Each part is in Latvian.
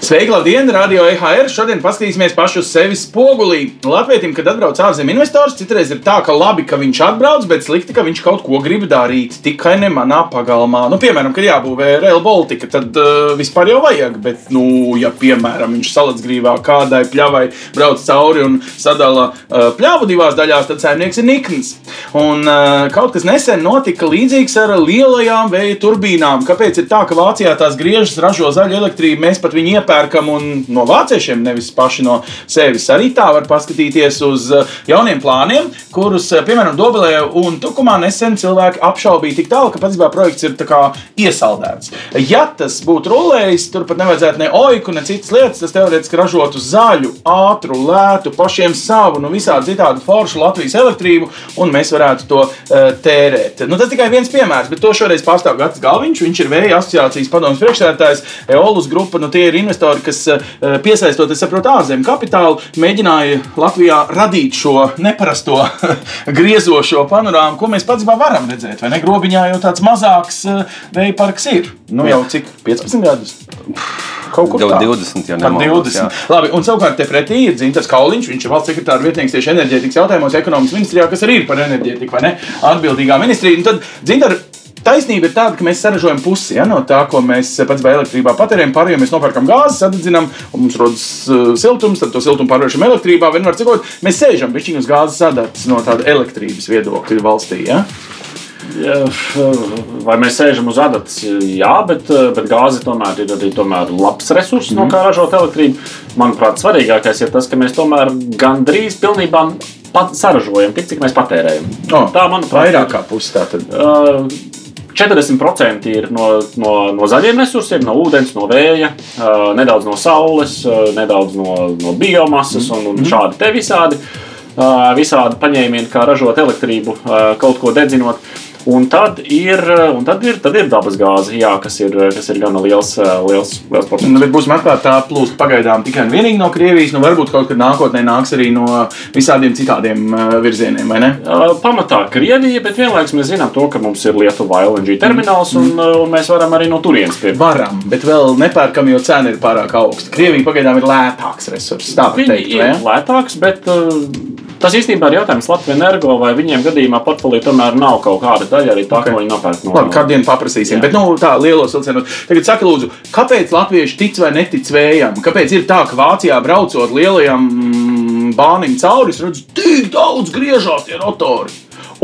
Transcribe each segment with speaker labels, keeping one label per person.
Speaker 1: Sveiki, labdien! Radio EHR. Šodien paskatīsimies pašu uz sevi spogulī. Latvijam, kad atbrauc ārzemju investors, citreiz ir tā, ka labi, ka viņš atbrauc, bet slikti, ka viņš kaut ko grib darīt. Tikai ne manā pagalmā. Nu, piemēram, kad jābūvē Rail Baltica, tad uh, vispār jau vajag. Bet, nu, ja, piemēram, viņš salacgrīvā kādai pļavai brauc cauri un sadala uh, pļavu divās daļās, tad saimnieks ir nikns. Un uh, kaut kas nesen notika līdzīgs ar lielajām vēja turbīnām. Kāpēc ir tā, ka Vācijā tās griežas ražo zaļu elektrību, mēs pat viņu iepērkam un no vāciešiem, nevis paši no sevis. Arī tā var paskatīties uz uh, jauniem plāniem, kurus, uh, piemēram, Dobelē un Tukumā nesen cilvēki apšaubīja tik tālu, ka patiesībā projekts ir iesaldēts. Ja tas būtu rulējis, tur pat nevajadzētu ne oiku, ne citas lietas. Tas teorētiski ražotu zaļu, ātru, lētu, pašiem savu, nu visādi citādi foršu Latvijas elektrību, un mēs varētu to uh, tērēt. Nu, tas tikai viens piemērs, bet to šoreiz pārstāv Gats Galviņš. Viņš ir Vēja asociācijas padomus priekšsēdētājs, Eolus grupa. Nu, tie ir investori, kas uh, piesaistot, es saprotu, ārzemju kapitālu, mēģināja Latvijā radīt šo neparasto griezošo panorāmu, ko mēs pats varam redzēt. Vai ne? Grobiņā jau tāds mazāks uh, vēja parks ir. Nu, jau cik 15 gadus? Kaut kur
Speaker 2: Jau
Speaker 1: tā.
Speaker 2: 20, ja
Speaker 1: Par
Speaker 2: nemaldos,
Speaker 1: 20.
Speaker 2: jā.
Speaker 1: Labi, un savukārt te pretī ir Dzintars Kauliņš. Viņš ir valsts sekretāra vietnieks tieši enerģētikas jautājumos, ekonomikas ministrijā, kas arī ir par enerģētiku, vai ne? Atbildīgā ministrija. Un tad Dzintar. Taisnība ir tāda, ka mēs saražojam pusi ja, no tā, ko mēs pats vai elektrībā patērējam. Pārējo mēs nopērkam gāzi, sadedzinām, un mums rodas uh, siltums, tad to siltumu pārvēršam elektrībā. Vienmēr cikot, mēs sēžam pie šīs gāzes sadatas no tāda elektrības viedokļa valstī. Ja?
Speaker 3: Jā, Vai mēs sēžam uz adatas? Jā, bet, bet gāze tomēr ir arī tomēr labs resurss, mm. no kā ražot elektrību. Manuprāt, svarīgākais ir tas, ka mēs tomēr gandrīz pilnībā saražojam tik, cik mēs patērējam.
Speaker 1: O,
Speaker 3: Tā, manuprāt,
Speaker 1: Vairāk kā pusi tātad.
Speaker 3: Uh, 40% ir no, no, no zaļiem resursiem, no ūdens, no vēja, uh, nedaudz no saules, uh, nedaudz no, no biomasas un, un šādi te visādi. Uh, visādi paņēmieni, kā ražot elektrību, uh, kaut ko dedzinot. Un tad ir, un tad ir, tad ir dabas gāze, jā, kas, ir, kas ir gan liels, uh, liels, liels
Speaker 1: Nu,
Speaker 3: procents.
Speaker 1: bet būsim atklāti, tā plūst pagaidām tikai un vienīgi no Krievijas. Nu, varbūt kaut kad nākotnē nāks arī no visādiem citādiem uh, virzieniem, vai ne?
Speaker 3: Uh, Pamatā Krievija, bet vienlaikus mēs zinām to, ka mums ir Lietuva LNG termināls, un, uh, un mēs varam arī no turienes pirkt.
Speaker 1: Varam, bet vēl nepērkam, jo cena ir pārāk augsta. Krievija pagaidām ir lētāks resurss. Tā
Speaker 3: ir lētāks, bet uh, tas īstenībā ir jautājums Latvijas energo, vai viņiem gadījumā portfolio tomēr nav kaut kāda daļa arī tā,
Speaker 1: Ok.
Speaker 3: okay. ko viņi nopērk no
Speaker 1: Labi, kādu dienu paprasīsim.
Speaker 3: Jā.
Speaker 1: Bet, nu, tā lielos vilcienos. Tagad saka, lūdzu, kāpēc latvieši tic vai netic vējam? Kāpēc ir tā, ka Vācijā braucot lielajam mm, bānim cauri, es redzu, tik daudz griežās tie rotori.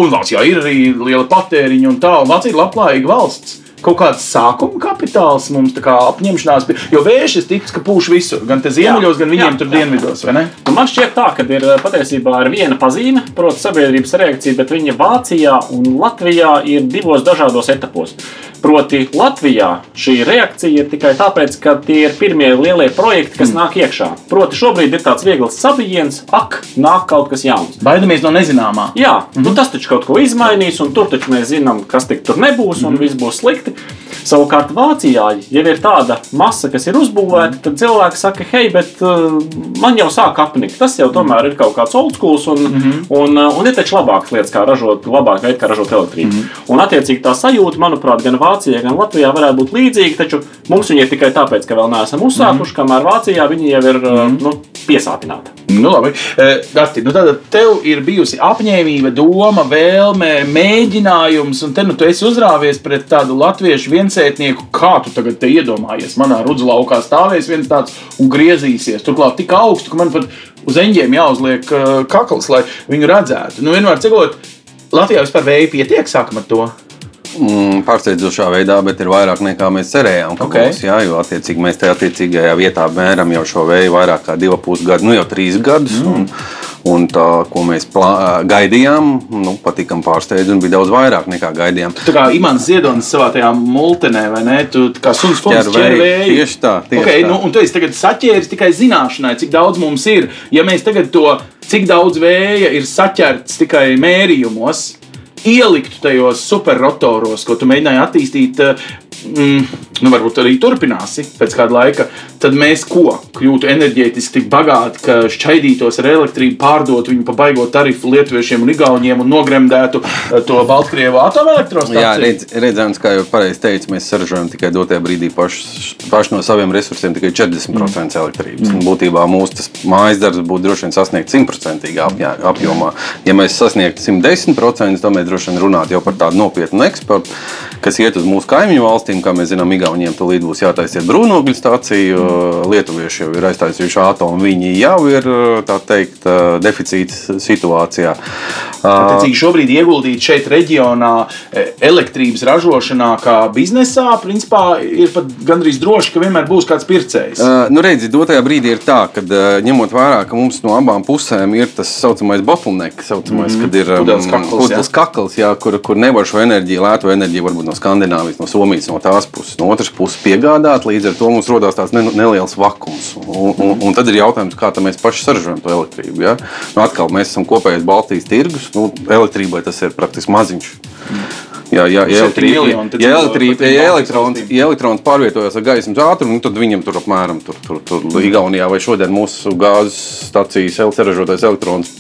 Speaker 1: Un Vācijā ir arī liela patēriņa un tā, un Vācija ir labklājīga valsts. Kaut kāds sākuma kapitāls mums kā apņemšanās, jo vējš es ticu, ka pūš visur, gan te ziemeļos, gan viņiem
Speaker 3: Jā,
Speaker 1: tur
Speaker 3: jā.
Speaker 1: dienvidos?
Speaker 3: Nu, man šķiet, tā, ka ir uh, patiesībā ir viena pazīme, proti, sabiedrības reakcija, bet viņa Vācijā un Latvijā ir divos dažādos etapos. Proti, Latvijā šī reakcija ir tikai tāpēc, ka tie ir pirmie lielie projekti, kas mm. nāk iekšā. Proti, šobrīd ir tāds viegls sabijiens, ak, nāk kaut kas jauns.
Speaker 1: Baidamies no nezināmā.
Speaker 3: Jā, mm -hmm. nu, tas taču kaut ko izmainīs, un tur taču mēs zinām, kas tik tur nebūs, un mm -hmm. viss būs slikti. Savukārt Vācijā, ja ir tāda masa, kas ir uzbūvēta, tad cilvēki saka, hei, bet uh, man jau sāk apnikt. Tas jau tomēr ir kaut kāds old school, un, mm -hmm. un, uh, un ir taču labākas lietas, kā ražot, labāk veids, kā ražot elektrību. Mm -hmm. Un attiecīgi tā sajūta, manuprāt, gan Vācijā, gan Latvijā varētu būt līdzīga, taču mums viņi ir tikai tāpēc, ka vēl neesam uzsākuši, mm -hmm. kamēr Vācijā viņi jau ir uh, nu, piesātināti.
Speaker 1: Nu, labi. Eh, Gati, nu tad tev ir bijusi apņēmība, doma, vēlme, mēģinājums, un te nu tu esi uzrāvies pret tādu latviešu viensētnieku. Kā tu tagad te iedomājies? Manā rudzu laukā stāvēs viens tāds un griezīsies. Turklāt tik augstu, ka man pat uz eņģiem jāuzliek uh, kakls, lai viņu redzētu. Nu, vienmēr cikot, Latvijā vispār vēja pietiek, sākam ar to.
Speaker 2: Mm, Pārsteidzošā veidā, bet ir vairāk nekā mēs cerējām. ka
Speaker 1: Ok.
Speaker 2: Būs, jā, jo attiecīgi mēs tajā attiecīgajā vietā mēram jau šo vēju vairāk kā divus pusgadus, nu jau trīs gadus. Mm. Un, un tā, ko mēs gaidījām, nu, patīkami pārsteidz un bija daudz vairāk nekā gaidījām.
Speaker 1: Tā kā Imants Ziedonis savā tajā multenē, vai ne? Tu kā suns fonds
Speaker 2: Ķer
Speaker 1: ķer
Speaker 2: vēju.
Speaker 1: vēju.
Speaker 2: Tieši tā, tieši
Speaker 1: okay,
Speaker 2: tā.
Speaker 1: Nu, un tu esi tagad saķēris tikai zināšanai, cik daudz mums ir. Ja mēs tagad to, cik daudz vēja ir saķerts tikai mērījumos, ieliktu tajos superrotoros, ko tu mēģināji attīstīt, eh, mm, nu, varbūt arī turpināsi pēc kāda laika, tad mēs ko? Kļūtu enerģētiski tik bagāti, ka šķaidītos ar elektrību, pārdot viņu pa baigot tarifu lietuviešiem un igauniem un nogremdētu eh, to Baltkrievu atomelektrostaciju.
Speaker 2: Jā, redz, redzams, kā jau pareizi teica, mēs saražojam tikai dotajā brīdī paši, paši no saviem resursiem tikai 40% elektrības. Mm. Būtībā mūsu tas mājas darbs būtu droši vien sasniegt 100% apjā- apjomā. Ja mēs sasniegtu 110%, tad mēs droši vien runātu jau par tādu nopietnu eksportu, kas iet uz mūsu kaimiņu valstīm. Kā mēs zinām, Igauniem tūlīt būs jātaisa brūnogļu stācija, Lietuvieši jau ir aiztaisījuši atomu. Viņi jau ir teikt, deficīta situācijā.
Speaker 1: Attiecīgi, šobrīd ieguldīt šeit reģionā e, elektrības ražošanā, kā biznesā, principā ir pat gandrīz droši, ka vienmēr būs kāds pircējs.
Speaker 2: Uh, nu, redziet, dotajā brīdī ir tā, ka uh, ņemot vērā, ka mums no abām pusēm ir tas tā saucamais bottleneck, saucamais, mm -hmm. kad ir
Speaker 1: Pudeles kakls,
Speaker 2: kakls, jā, kur, kur nevar šo enerģiju, lētu enerģiju, varbūt no Skandināvijas, no Somijas, no tās puses, no otras puses piegādāt. Līdz ar to mums rodas tāds ne, neliels vakums. Un, un, un tad ir jautājums, kā mēs paši saražojam to elektrību. Ja? Nu, atkal mēs esam kopējais Baltijas tirgus, nu, elektrībai tas ir praktiski maziņš. Jā, ja, ja,
Speaker 1: cik
Speaker 2: elektrība,
Speaker 1: par trim
Speaker 2: ja, elektrons, ja elektrons pārvietojas ar gaismas ātrumu, nu, tad viņam tur apmēram tur, tur, tur Igaunijā vai šodien mūsu gāzes stācijas saražotais elektrons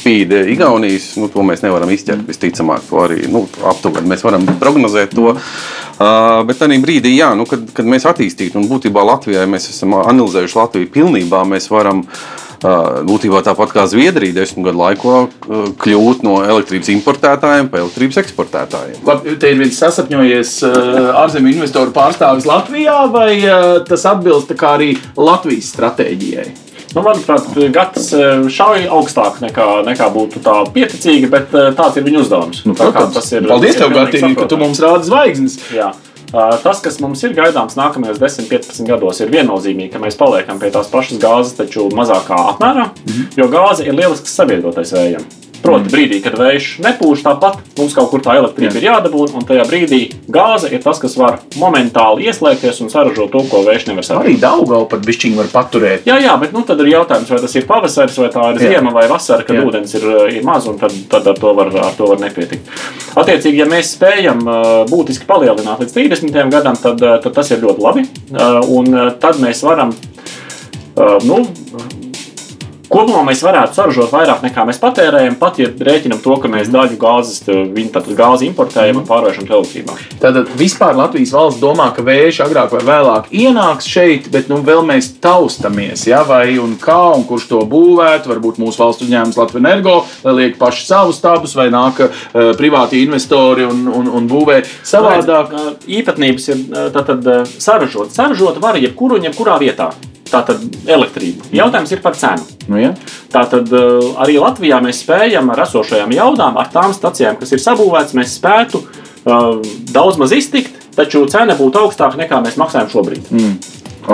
Speaker 2: spīd Igaunijas. Nu, to mēs nevaram izķert visticamāk. To arī nu, aptuveni mēs varam prognozēt to. Uh, bet tajā brīdī, jā, nu, kad, kad mēs attīstītu, un būtībā Latvijā ja mēs esam analizējuši Latviju pilnībā, mēs varam uh, būtībā tāpat kā Zviedrija desmit gadu laikā uh, kļūt no elektrības importētājiem par elektrības eksportētājiem.
Speaker 1: Labi, te ir viens sasapņojies uh, ārzemju investoru pārstāvis Latvijā, vai uh, tas atbilst arī Latvijas stratēģijai?
Speaker 3: Nu, manuprāt, Gatis eh, šauj augstāk nekā, nekā būtu tā pieticīgi, bet tāds ir viņa uzdevums.
Speaker 1: Nu,
Speaker 3: Tā tas ir-
Speaker 1: Paldies, tev, Gatīgi, ka tu mums rādi zvaigznes.
Speaker 3: Jā. Tas, kas mums ir gaidāms nākamajos 10, 15 gados, ir viennozīmīgi, ka mēs paliekam pie tās pašas gāzes, taču mazākā apmērā,
Speaker 1: Mhm.
Speaker 3: jo gāze ir lielisks sabiedrotais vējam. Proti, brīdī, kad vējš nepūš tāpat, mums kaut kur tā elektrība
Speaker 1: Jā.
Speaker 3: ir jādabūna, un tajā brīdī gāze ir tas, kas var momentāli ieslēgties un saražot to, ko vējš nevar saražot.
Speaker 1: Arī Daugau pat bišķiņu var paturēt.
Speaker 3: Jā, jā, bet nu, tad ir jautājums, vai tas ir pavasaris, vai tā ir
Speaker 1: Jā.
Speaker 3: ziema vai vasara, kad
Speaker 1: Jā.
Speaker 3: ūdens ir, ir maz, un tad, tad ar, to var, ar to var nepietikt. Attiecīgi, ja mēs spējam uh, būtiski palielināt līdz 30. gadam, tad, uh, tad tas ir ļoti labi. Uh, Un tad mēs varam. Nu, Kopumā mēs varētu saražot vairāk nekā mēs patērējam, pat ja rēķinam to, ka mēs daļu gāzes, tātad gāzi importējam un pārvēršam to elektrībā.
Speaker 1: Tātad vispār Latvijas valsts domā, ka vējš agrāk vai vēlāk ienāks šeit, bet nu vēl mēs taustamies, ja, vai un kā un kurš to būvētu. Varbūt mūsu valsts uzņēmums Latvijas energo, lai liek paši savus stabus, vai nāk uh, privāti investori un, un, un būvē savādāk.
Speaker 3: Ā, Īpatnības ir tātad, saražot. Saražot var jebkuru un jebkurā vietā. Tātad elektrība. Jautājums ir par cenu.
Speaker 1: Nu, ja?
Speaker 3: Tātad ā, arī Latvijā mēs spējam ar esošajām jaudām, ar tām stacijām, kas ir sabūvētas, mēs spētu uh, daudz maz iztikt, taču cena būtu augstāka nekā mēs maksājam šobrīd.
Speaker 1: mm.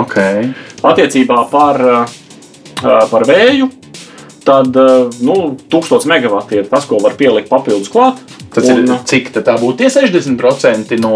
Speaker 1: okay.
Speaker 3: Attiecībā par, uh, par vēju, tad uh, nu, 1000 megawati ir tas, ko var pielikt papildus klāt.
Speaker 1: Tas
Speaker 3: Un,
Speaker 1: ir cik tā, būtu tie 60% no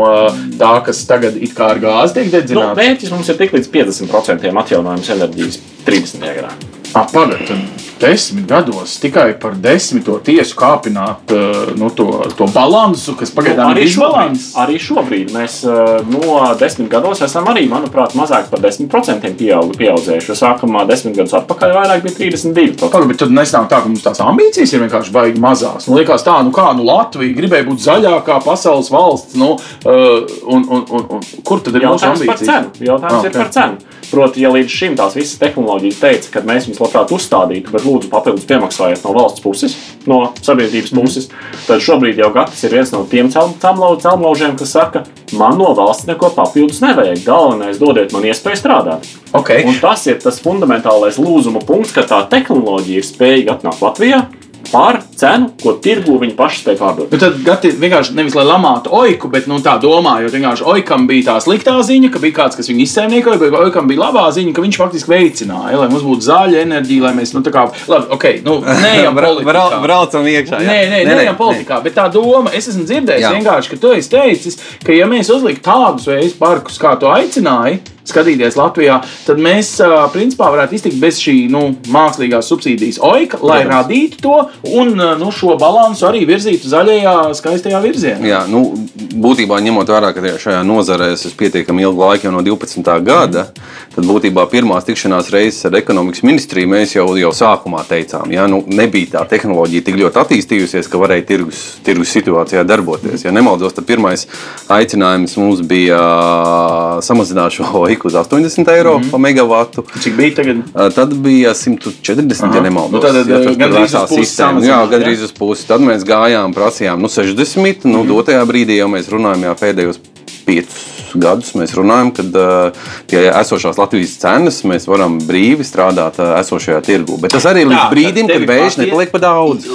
Speaker 1: tā, kas tagad ar gāzi tiek
Speaker 3: Nu,
Speaker 1: dedzināts.
Speaker 3: mērķis mums ir tik līdz 50% atjaunojams enerģijas 30. gadā.
Speaker 1: Tad desmit gados tikai par desmito tiesu kāpināt uh, nu, to, to balansu, kas pagaidām
Speaker 3: arī,
Speaker 1: ir disbalans.
Speaker 3: arī šobrīd mēs uh, no desmit gados esam arī, manuprāt, mazāk par 10% pieaug, pieaudzējuši. Jo sākumā desmit gadus atpakaļ vairāk bija 32%.
Speaker 1: Pagaid, bet tad nesnāk tā, ka mums tās ambīcijas ir vienkārši baigi mazās. Nu, liekas, tā, nu kā, nu Latvija gribēja būt zaļākā pasaules valsts, nu, uh, un, un, un, un kur tad ir mūsu
Speaker 3: Jautājums par
Speaker 1: ambīcijas?
Speaker 3: Jautājums
Speaker 1: Ah,
Speaker 3: ah, ir par cenu. Proti, ja līdz šim tās visas tehnoloģijas teica, ka mēs viņus labprāt uzstādītu, bet lūdzu papildus piemaksājiet no valsts puses, no sabiedrības
Speaker 1: Mhm.
Speaker 3: puses, tad šobrīd jau Gatis ir viens no tiem celmlaužiem, kas saka, man no valsts neko papildus nevajag. Galvenais dodiet man iespēju strādāt.
Speaker 1: Okay.
Speaker 3: Un tas ir tas fundamentālais lūzuma punkts, ka tā tehnoloģija ir spējīga atnākt Latvijā par cenu, ko tirgu viņi paši spēj pārdot.
Speaker 1: Nu, tad gati, vienkārši nevis lai lamātu oiku, bet nu, tā domājot, vienkārši oikam bija tā sliktā ziņa, ka bija kāds, kas viņu izsēmniekoja, bet oikam bija labā ziņa, ka viņš faktiski veicināja, lai mums būtu zaļa enerģija, lai mēs, nu, tā kā, labi, ok, nu, neejam politikā.
Speaker 2: Braucam iekšā. jā.
Speaker 1: Nē, nē, nē, nē, politikā. Bet tā doma, es esmu dzirdējis
Speaker 2: Jā.
Speaker 1: vienkārši, ka tu esi teicis, ka ja mēs uzliktu tādus veidu parkus, kā tu aicināji, skatīties Latvijā, tad mēs principā varētu iztikt bez šī nu, mākslīgās subsīdijas oika, lai
Speaker 2: Protams.
Speaker 1: radītu to un nu, šo balansu arī virzītu zaļajā, skaistajā virzienā.
Speaker 2: Jā, nu, būtībā ņemot vērā, ka šajā nozarē es esmu pietiekami ilgu laiku, jau no 12. gada, tad būtībā pirmās tikšanās reizes ar ekonomikas ministriju mēs jau, jau sākumā teicām, ka nu, nebija tā tehnoloģija tik ļoti attīstījusies, ka varēja tirgus, tirgus situācijā darboties. Ja nemaldos, tad pirmais aicinājums mums bija samazināt šo iku uz 80 eiro mm par megawatu.
Speaker 1: Cik bija tagad?
Speaker 2: Tad bija 140, Aha. ja nemaldos.
Speaker 1: Nu, tad, ja, tas bija tā sistēma.
Speaker 2: Gandrīz uz pusi. Tad mēs gājām, prasījām nu, 60. Nu, mm. Dotajā brīdī jau mēs runājām jā, pēdējos piecus gadus mēs runājam, ka uh, pie esošās Latvijas cenas mēs varam brīvi strādāt uh, esošajā tirgu. Bet tas arī ir līdz brīdim, kad vējš nepaliek pa daudz.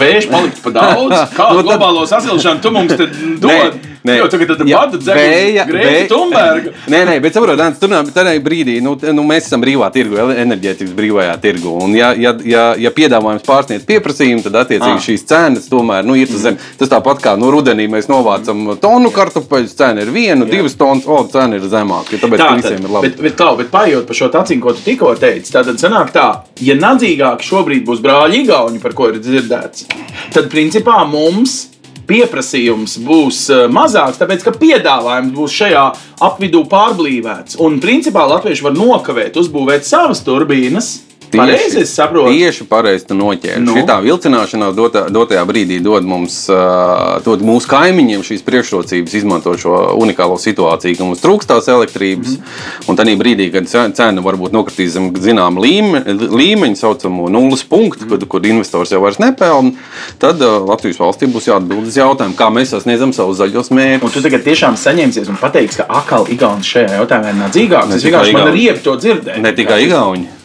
Speaker 1: Vējš paliks pa daudz? Kādu no, nu, globālo sasilšanu tu mums dod? Nē. Jau tagad ir tāda vēja, vēja.
Speaker 2: Nē, nē, bet saprotiet, tur tādā brīdī nu, nu, mēs esam brīvā tirgu, enerģētikas brīvajā tirgu. Un, ja, ja, ja, ja piedāvājums pārsniedz pieprasījumu, tad attiecīgi ah. šīs cenas tomēr nu, ir zem. Tas tāpat kā nu, rudenī mēs novācam tonu kartupeļu, cena ir viena, divas tonnas, o, cena ir zemāka. Tāpēc tā, visiem ir labi.
Speaker 1: Bet, bet, bet, bet paiet par šo taciņu, ko tu tikko teici, tad sanāk tā, ja nadzīgāki šobrīd būs brāļi Igauni, par ko ir dzirdēts, tad principā mums pieprasījums būs eh, mazāks, tāpēc ka piedāvājums būs šajā apvidū pārblīvēts. Un principā Latvieši var nokavēt, uzbūvēt savas turbīnas Pareizi es saprotu.
Speaker 2: Tieši pareizi noķēri. Nu. Šī vilcināšanās dotā, dotajā brīdī dod mums, uh, dod mūsu kaimiņiem šīs priekšrocības, izmantot šo unikālo situāciju, ka mums trūkst tās elektrības. Mm. Un tajā brīdī, kad cena varbūt nokritīs zem zināma līmeņa, līmeņa saucamo nulles punktu, mm. kad, kur investors jau vairs nepelna, tad uh, Latvijas valstī būs jāatbild uz jautājumu, kā mēs sasniedzam savus zaļos mērķus.
Speaker 1: Un tu tagad tiešām saņemsies un pateiksi, ka akal Igaunis šajā jautājumā ir nadzīgāks. Es vienkārši man ir riepi to dzirdēt.
Speaker 2: Ne tikai Igauni.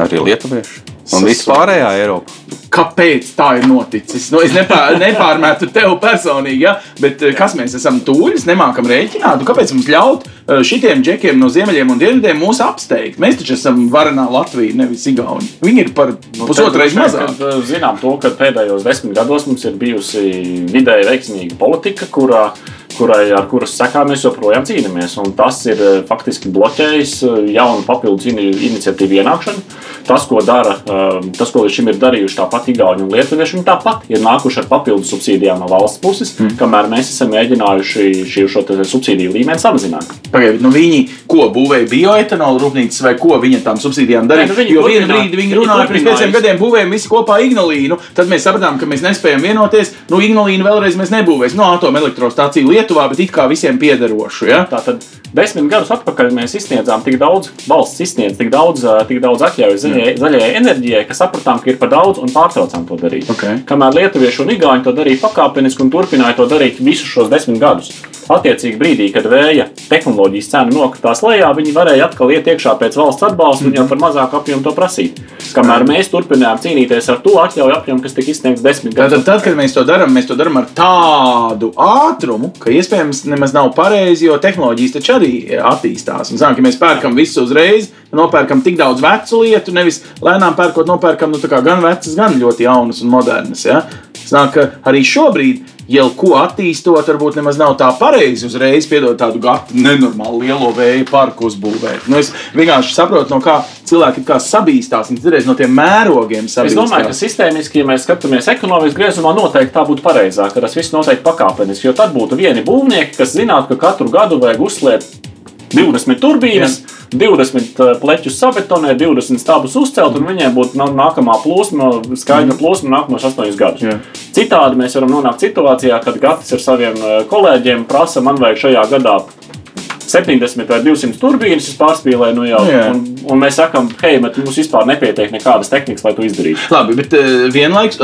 Speaker 2: Arī lietuvieši. Un viss pārējā Eiropa.
Speaker 1: Kāpēc tā ir noticis? Nu, es nepār, nepārmetu tev personīgi, ja? bet eh, kas mēs esam tūļi, nemākam rēķināt. Nu, kāpēc mums ļaut eh, šitiem džekiem no ziemeļiem un dienvidiem mūs apsteigt? Mēs taču esam varenā Latvija, nevis Igauni. Viņi ir par nu, pusotru reizi mazāk.
Speaker 3: Kad, eh, zinām to, ka pēdējos desmit gados mums ir bijusi vidēji veiksmīga politika, kurā kurai, ar kuras sekām mēs joprojām cīnāmies. Tas ir faktiski bloķējis jaunu papildus iniciatīvu ienākšanu. Tas, ko dara Ehm, tas, ko līdz šim ir darījuši tāpat Igauni un Lietuvieši, viņi tāpat ir nākuši ar papildus subsīdijām no valsts puses, mm. kamēr mēs esam mēģinājuši šo subsīdiju līmeni samazināt.
Speaker 1: Pagaidiet, nu viņi ko būvēja bioetanolu rūpnīcas vai ko viņa tam subsīdijām darīja? Nu jo vienu brīdi viņi runāja, pirms pieciem gadiem būvējām visi kopā Ignalīnu, tad mēs sapratām, ka mēs nespējam vienoties. Nu, Ignalīnu vēlreiz mēs nebūvēsim. No atomelektrostācija Lietuvā, bet it kā visiem piederošu. Ja?
Speaker 3: Tātad desmit gadus atpakaļ mēs izsniedzām tik daudz, valsts izsniedz tik daudz, tik daudz atļauju zaļajai, zaļajai enerģijai, ka sapratām, ka ir par daudz un pārtraucām to darīt.
Speaker 1: Okay.
Speaker 3: Kamēr lietuvieši un igauņi to darīja pakāpeniski un turpināja to darīt visus šos desmit gadus. Attiecīgi brīdī, kad vēja tehnoloģijas cena nokritās lejā, viņi varēja atkal iet iekšā pēc valsts atbalsta un jau par mazāku apjomu to prasīt. Kamēr mēs turpinājām cīnīties ar to atļauju apjomu, kas tika izsniegts desmit gadus.
Speaker 1: Tad, tad, kad mēs to darām, mēs to darām ar tādu ātrumu, ka iespējams nemaz nav pareizi, jo tehnoloģijas taču arī attīstās. Un, zinām, ka mēs pērkam visu uzreiz, nopērkam tik daudz vecu lietu, nevis lēnām pērkot, nopērkam nu, gan vecas, gan ļoti jaunas un modernas. Ja? Sanāk, arī šobrīd jau ko attīstot, varbūt nemaz nav tā pareizi uzreiz piedot tādu gatu nenormālu lielo vēju parku uzbūvēt. Nu, es vienkārši saprotu, no kā cilvēki kā sabīstās, viņi no tiem mērogiem sabīstās.
Speaker 3: Es domāju, ka sistēmiski, ja mēs skatāmies ekonomiski griezumā, noteikti tā būtu pareizāk, ka tas viss noteikti pakāpeniski, jo tad būtu vieni būvnieki, kas zinātu, ka katru gadu vajag uzslēpt 20 turbīnas, Jā. 20 pleķus sabetonēt, 20 stāvus uzcelt, un viņiem būtu nākamā plūsma, skaidra plūsma nākamos 8 gadus. Jā. Citādi mēs varam nonākt situācijā, kad Gatis ar saviem eh, kolēģiem prasa, man vajag šajā gadā 70 vai 200 turbīnas pārspīlēja. Nu jau, Jā. un, un mēs sakām, hei, bet mums vispār nepietiek nekādas tehnikas, lai to izdarītu.
Speaker 1: Labi, bet uh, vienlaikus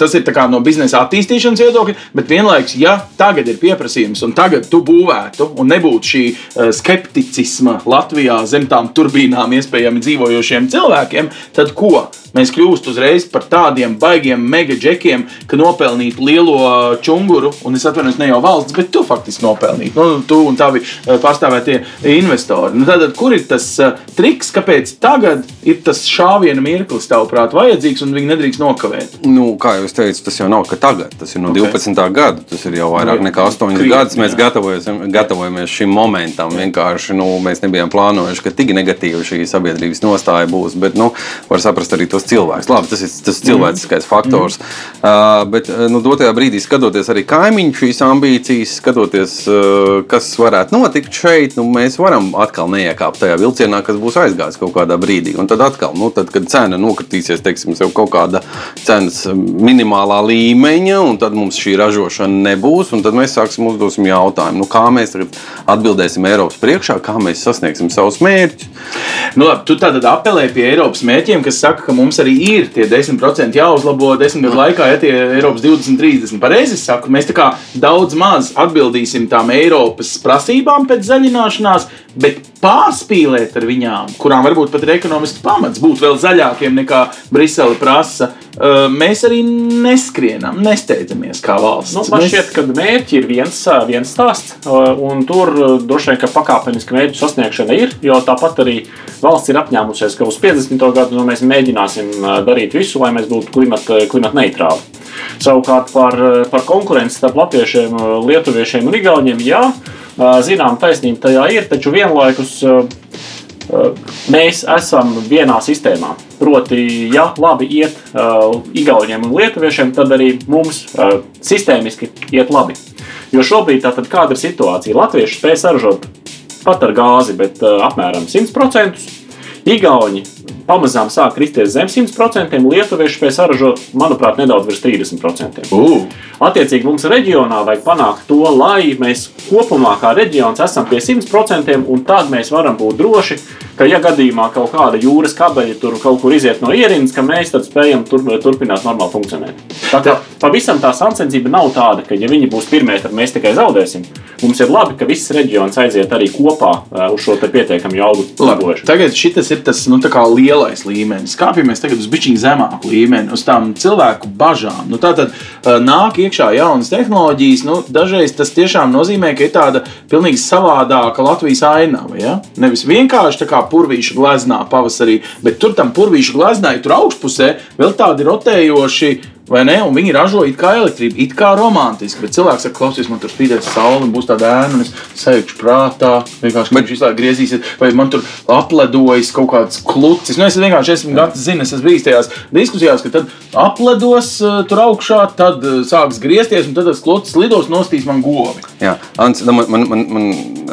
Speaker 1: tas ir no biznesa attīstīšanas viedokļa, bet vienlaikus, ja tagad ir pieprasījums un tagad tu būvētu un nebūtu šī uh, skepticisma Latvijā zem tām turbīnām iespējami dzīvojošiem cilvēkiem, tad ko? Mēs kļūstam uzreiz par tādiem baigiem mega džekiem, ka nopelnītu lielo čunguru, un es atvainojos ne jau valsts, bet tu faktiski nopelnītu. Nu, tu un tavi pārstāvji pārstāvētie investori. Nu, tad, kur ir tas uh, triks, kāpēc tagad ir tas šāviena mirklis, tavuprāt, vajadzīgs un viņi nedrīkst nokavēt?
Speaker 2: Nu, kā jau es teicu, tas jau nav tagad, tas ir no okay. 12. gada. Tas ir jau vairāk nekā 8 gadus. Mēs gatavojamies šim momentam. Vienkārši nu, mēs nebijām plānojuši, ka tik negatīva šī sabiedrības nostāja būs. Bet nu, var saprast arī to tas cilvēks. Labi, tas ir tas cilvēciskais faktors. Mm. Uh, bet nu, dotajā brīdī, skatoties arī kaimiņu šīs ambīcijas, skatoties, uh, kas varētu notikt šeit, nu, mēs varam atkal neiekāpt tajā vilcienā, kas būs aizgājis kaut kādā brīdī. Un tad atkal, nu, tad, kad cena nokritīsies, teiksim, jau kaut kāda cenas minimālā līmeņa, un tad mums šī ražošana nebūs, un tad mēs sāksim uzdosim jautājumu, nu, kā mēs atbildēsim Eiropas priekšā, kā mēs sasniegsim savus mērķus.
Speaker 1: Nu, labi, tu tātad apelē pie Eiropas mērķiem, kas saka, ka mums arī ir tie 10% jāuzlabo desmit gadu laikā, ja tie Eiropas 20, 30. Pareizi saku, mēs tā kā daudz maz atbildīsim tām Eiropas prasībām pēc zaļināšanās, bet pārspīlēt ar viņām, kurām varbūt pat ir ekonomisks pamats, būt vēl zaļākiem nekā Brisele prasa, mēs arī neskrienam, nesteidzamies kā valsts.
Speaker 3: Nu, man šķiet, ka mērķi ir viens, viens stāsts, un tur droši vien, ka pakāpeniski mērķu sasniegšana ir, jo tāpat arī valsts ir apņēmusies, ka uz 50. gadu nu, mēs mēģināsim darīt visu, lai mēs būtu klimata, klimata neitrāli. Savukārt par, par konkurenci starp latviešiem, lietuviešiem un igauniem, jā, zinām, taisnība tajā ir, taču vienlaikus mēs esam vienā sistēmā. Proti, ja labi iet uh, Igauniem un Lietuviešiem, tad arī mums uh, sistēmiski iet labi. Jo šobrīd tātad kāda ir situācija? Latvieši spēj saražot pat ar gāzi, bet uh, apmēram 100%. Igauni pamazām sāk kristies zem 100%, lietuvieši spēj saražot, manuprāt, nedaudz virs 30%.
Speaker 1: Uh.
Speaker 3: Attiecīgi mums reģionā vajag panākt to, lai mēs kopumā kā reģions esam pie 100%, un tad mēs varam būt droši, ka, ja gadījumā kaut kāda jūras kabeļa tur kaut kur iziet no ierīnas, ka mēs tad spējam tur, turpināt normāli funkcionēt. Tā kā pavisam tā sacensība nav tāda, ka, ja viņi būs pirmie, tad mēs tikai zaudēsim. Mums ir labi, ka viss reģions aiziet arī kopā uh, uz šo pietiekami jaudu uzlabošanu.
Speaker 1: Tagad šis ir tas nu, lielais līmenis. Kāpjamies tagad uz bišķiņu zemāku līmeni, uz tām cilvēku bažām. Nu, tā tad uh, nāk iekšā jaunas tehnoloģijas. Nu, dažreiz tas tiešām nozīmē, ka ir tāda pilnīgi savādāka Latvijas ainava. Ja? Nevis vienkārši tā kā purvīša gleznā pavasarī, bet tur tam purvīša gleznā ir tur augšpusē vēl tādi rotējoši vai ne? Un viņi ražo it kā elektrību, it kā romantiski. Bet cilvēks saka, klausies, man tur spīdēs saule, būs tāda ēna, un es sajūtu prātā, vienkārši bet... viņš visu laiku griezīsies, vai man tur apledojas kaut kāds klucis. Nu, es vienkārši esmu gatavs, zinu, es esmu bijis tajās diskusijās, ka tad apledos uh, tur augšā, tad uh, sāks griezties, un tad tas klucis lidos nostīs man govi.
Speaker 2: Jā, Ants, nu, man, man, man, man,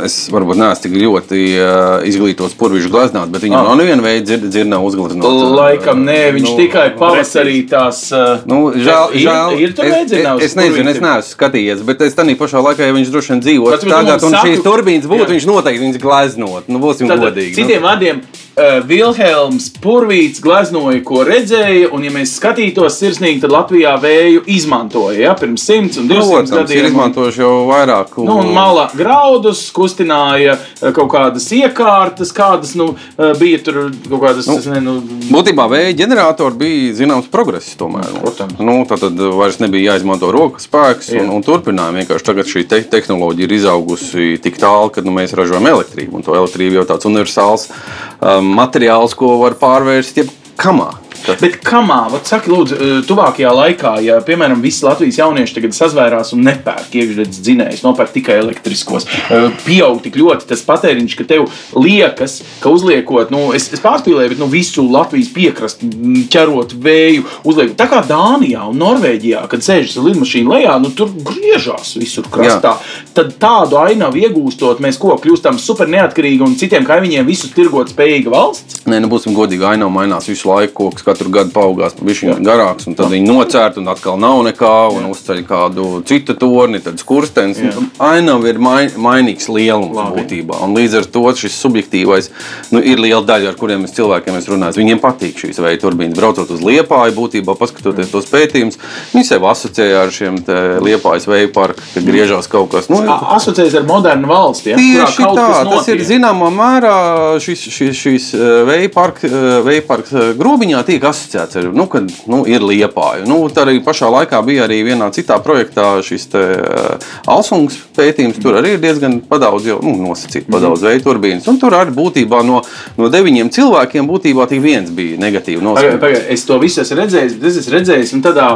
Speaker 2: es varbūt neesmu tik ļoti uh, izglītots purvīšu gleznāt, bet viņam ah. nav neviena veida dzird, dzirnā uzgleznot.
Speaker 1: Laikam nē, viņš nu, tikai pavasarī tās. Uh,
Speaker 2: nu, žēl,
Speaker 1: ir,
Speaker 2: žēl,
Speaker 1: ir, ir
Speaker 2: es, es, es nezinu, es neesmu skatījies, bet es tādā pašā laikā, ja viņš droši vien dzīvo tagad, un šīs turbīnas būtu, jā. viņš noteikti viņas gleznot. Nu, būsim Tad, godīgi.
Speaker 1: Citiem nu. vārdiem, uh, Vilhelms Purvīts gleznoja, ko redzēja, un, ja mēs skatītos sirsnīgi, tad Latvijā vēju izmantoja ja, pirms 100 un 200 Protams, gadiem.
Speaker 2: Ir izmantojuši jau vairāk.
Speaker 1: Un... Nu, un malā graudus, kustināja kaut kādas iekārtas, kādas nu, bija tur kaut kādas. Nu, ne, nu...
Speaker 2: Būtībā vēja ģeneratori bija zināms progress tomēr.
Speaker 1: Protams.
Speaker 2: Nu, tad vairs nebija jāizmanto rokas spēks, un, un turpinājām. Vienkārši tagad šī te tehnoloģija ir izaugusi tik tālu, ka nu, mēs ražojam elektrību. Un to elektrību jau tāds universāls um, materiāls, ko var pārvērst jebkamā.
Speaker 1: Tas. Bet kamā, vat, saki, lūdzu, eh, tuvākajā laikā, ja, piemēram, visi Latvijas jaunieši tagad sazvērās un nepērk iekšzemes dzinējus, nopērk tikai elektriskos, eh, pieaug tik ļoti tas patēriņš, ka tev liekas, ka uzliekot, nu, es, es pārspīlēju, bet nu, visu Latvijas piekrastu ķerot vēju, uzliekot tā kā Dānijā un Norvēģijā, kad sēžas ar lidmašīnu lejā, nu, tur griežās visur krastā. Jā. Tad tādu ainavu iegūstot, mēs ko kļūstam super neatkarīgi un citiem kaimiņiem visu tirgot spējīga valsts?
Speaker 2: Nē, nu būsim godīgi, ainava mainās visu laiku, koks katru gadu paaugās pavisam garāks, un tad viņi nocērt, un atkal nav nekā, un Jā. uzceļ kādu citu torni, tad skurstenis. Ainava ir mai, mainīgs lielums Labi. būtībā, un līdz ar to šis subjektīvais nu, ir liela daļa, ar kuriem mēs cilvēkiem mēs runājam. Viņiem patīk šīs veida turbīnas. Braucot uz liepāju, būtībā paskatoties tos pētījumus, viņi sev asociēja ar šiem liepājas vēju parku, kad griežās kaut kas.
Speaker 1: Nu, asociējas ar modernu valsti. Ja?
Speaker 2: Tieši tā, tas ir zināmā mērā šis, šis, šis vēja parks grobiņā tiek tiek asociēts ar, nu, kad nu, ir liepāja. Nu, tā arī pašā laikā bija arī vienā citā projektā šis te, uh, Alsungas pētījums. Tur arī ir diezgan padaudz, jau nu, nosacīt mhm. padaudz veidu turbīnas. Un tur arī būtībā no, no deviņiem cilvēkiem būtībā tik viens bija negatīvi noskaņots.
Speaker 1: Es to visu esmu redzējis, bet es esmu redzējis un tādā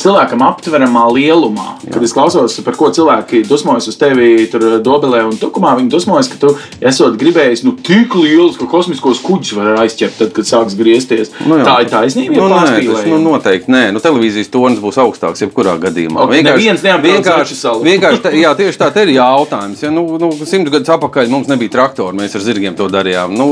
Speaker 1: cilvēkam aptveramā lielumā. Jā. Kad es klausos, par ko cilvēki dusmojas uz tevi tur dobelē un tukumā, viņi dusmojas, ka tu esot gribējis nu, tik liels, ka kosmiskos kuģus var aizķert, tad, kad sāks griezties.
Speaker 2: Nu jā.
Speaker 1: tā ir taisnība.
Speaker 2: Nu, nē, tas, nu, noteikti nē. Nu, televīzijas tonis būs augstāks jebkurā gadījumā.
Speaker 1: Ok, neviens neapbrauc
Speaker 2: vienkārši,
Speaker 1: Zaķisalu.
Speaker 2: vienkārši tā, jā, tieši tā ir jautājums. Ja, nu, nu, simts gadus atpakaļ mums nebija traktori, mēs ar zirgiem to darījām. Nu,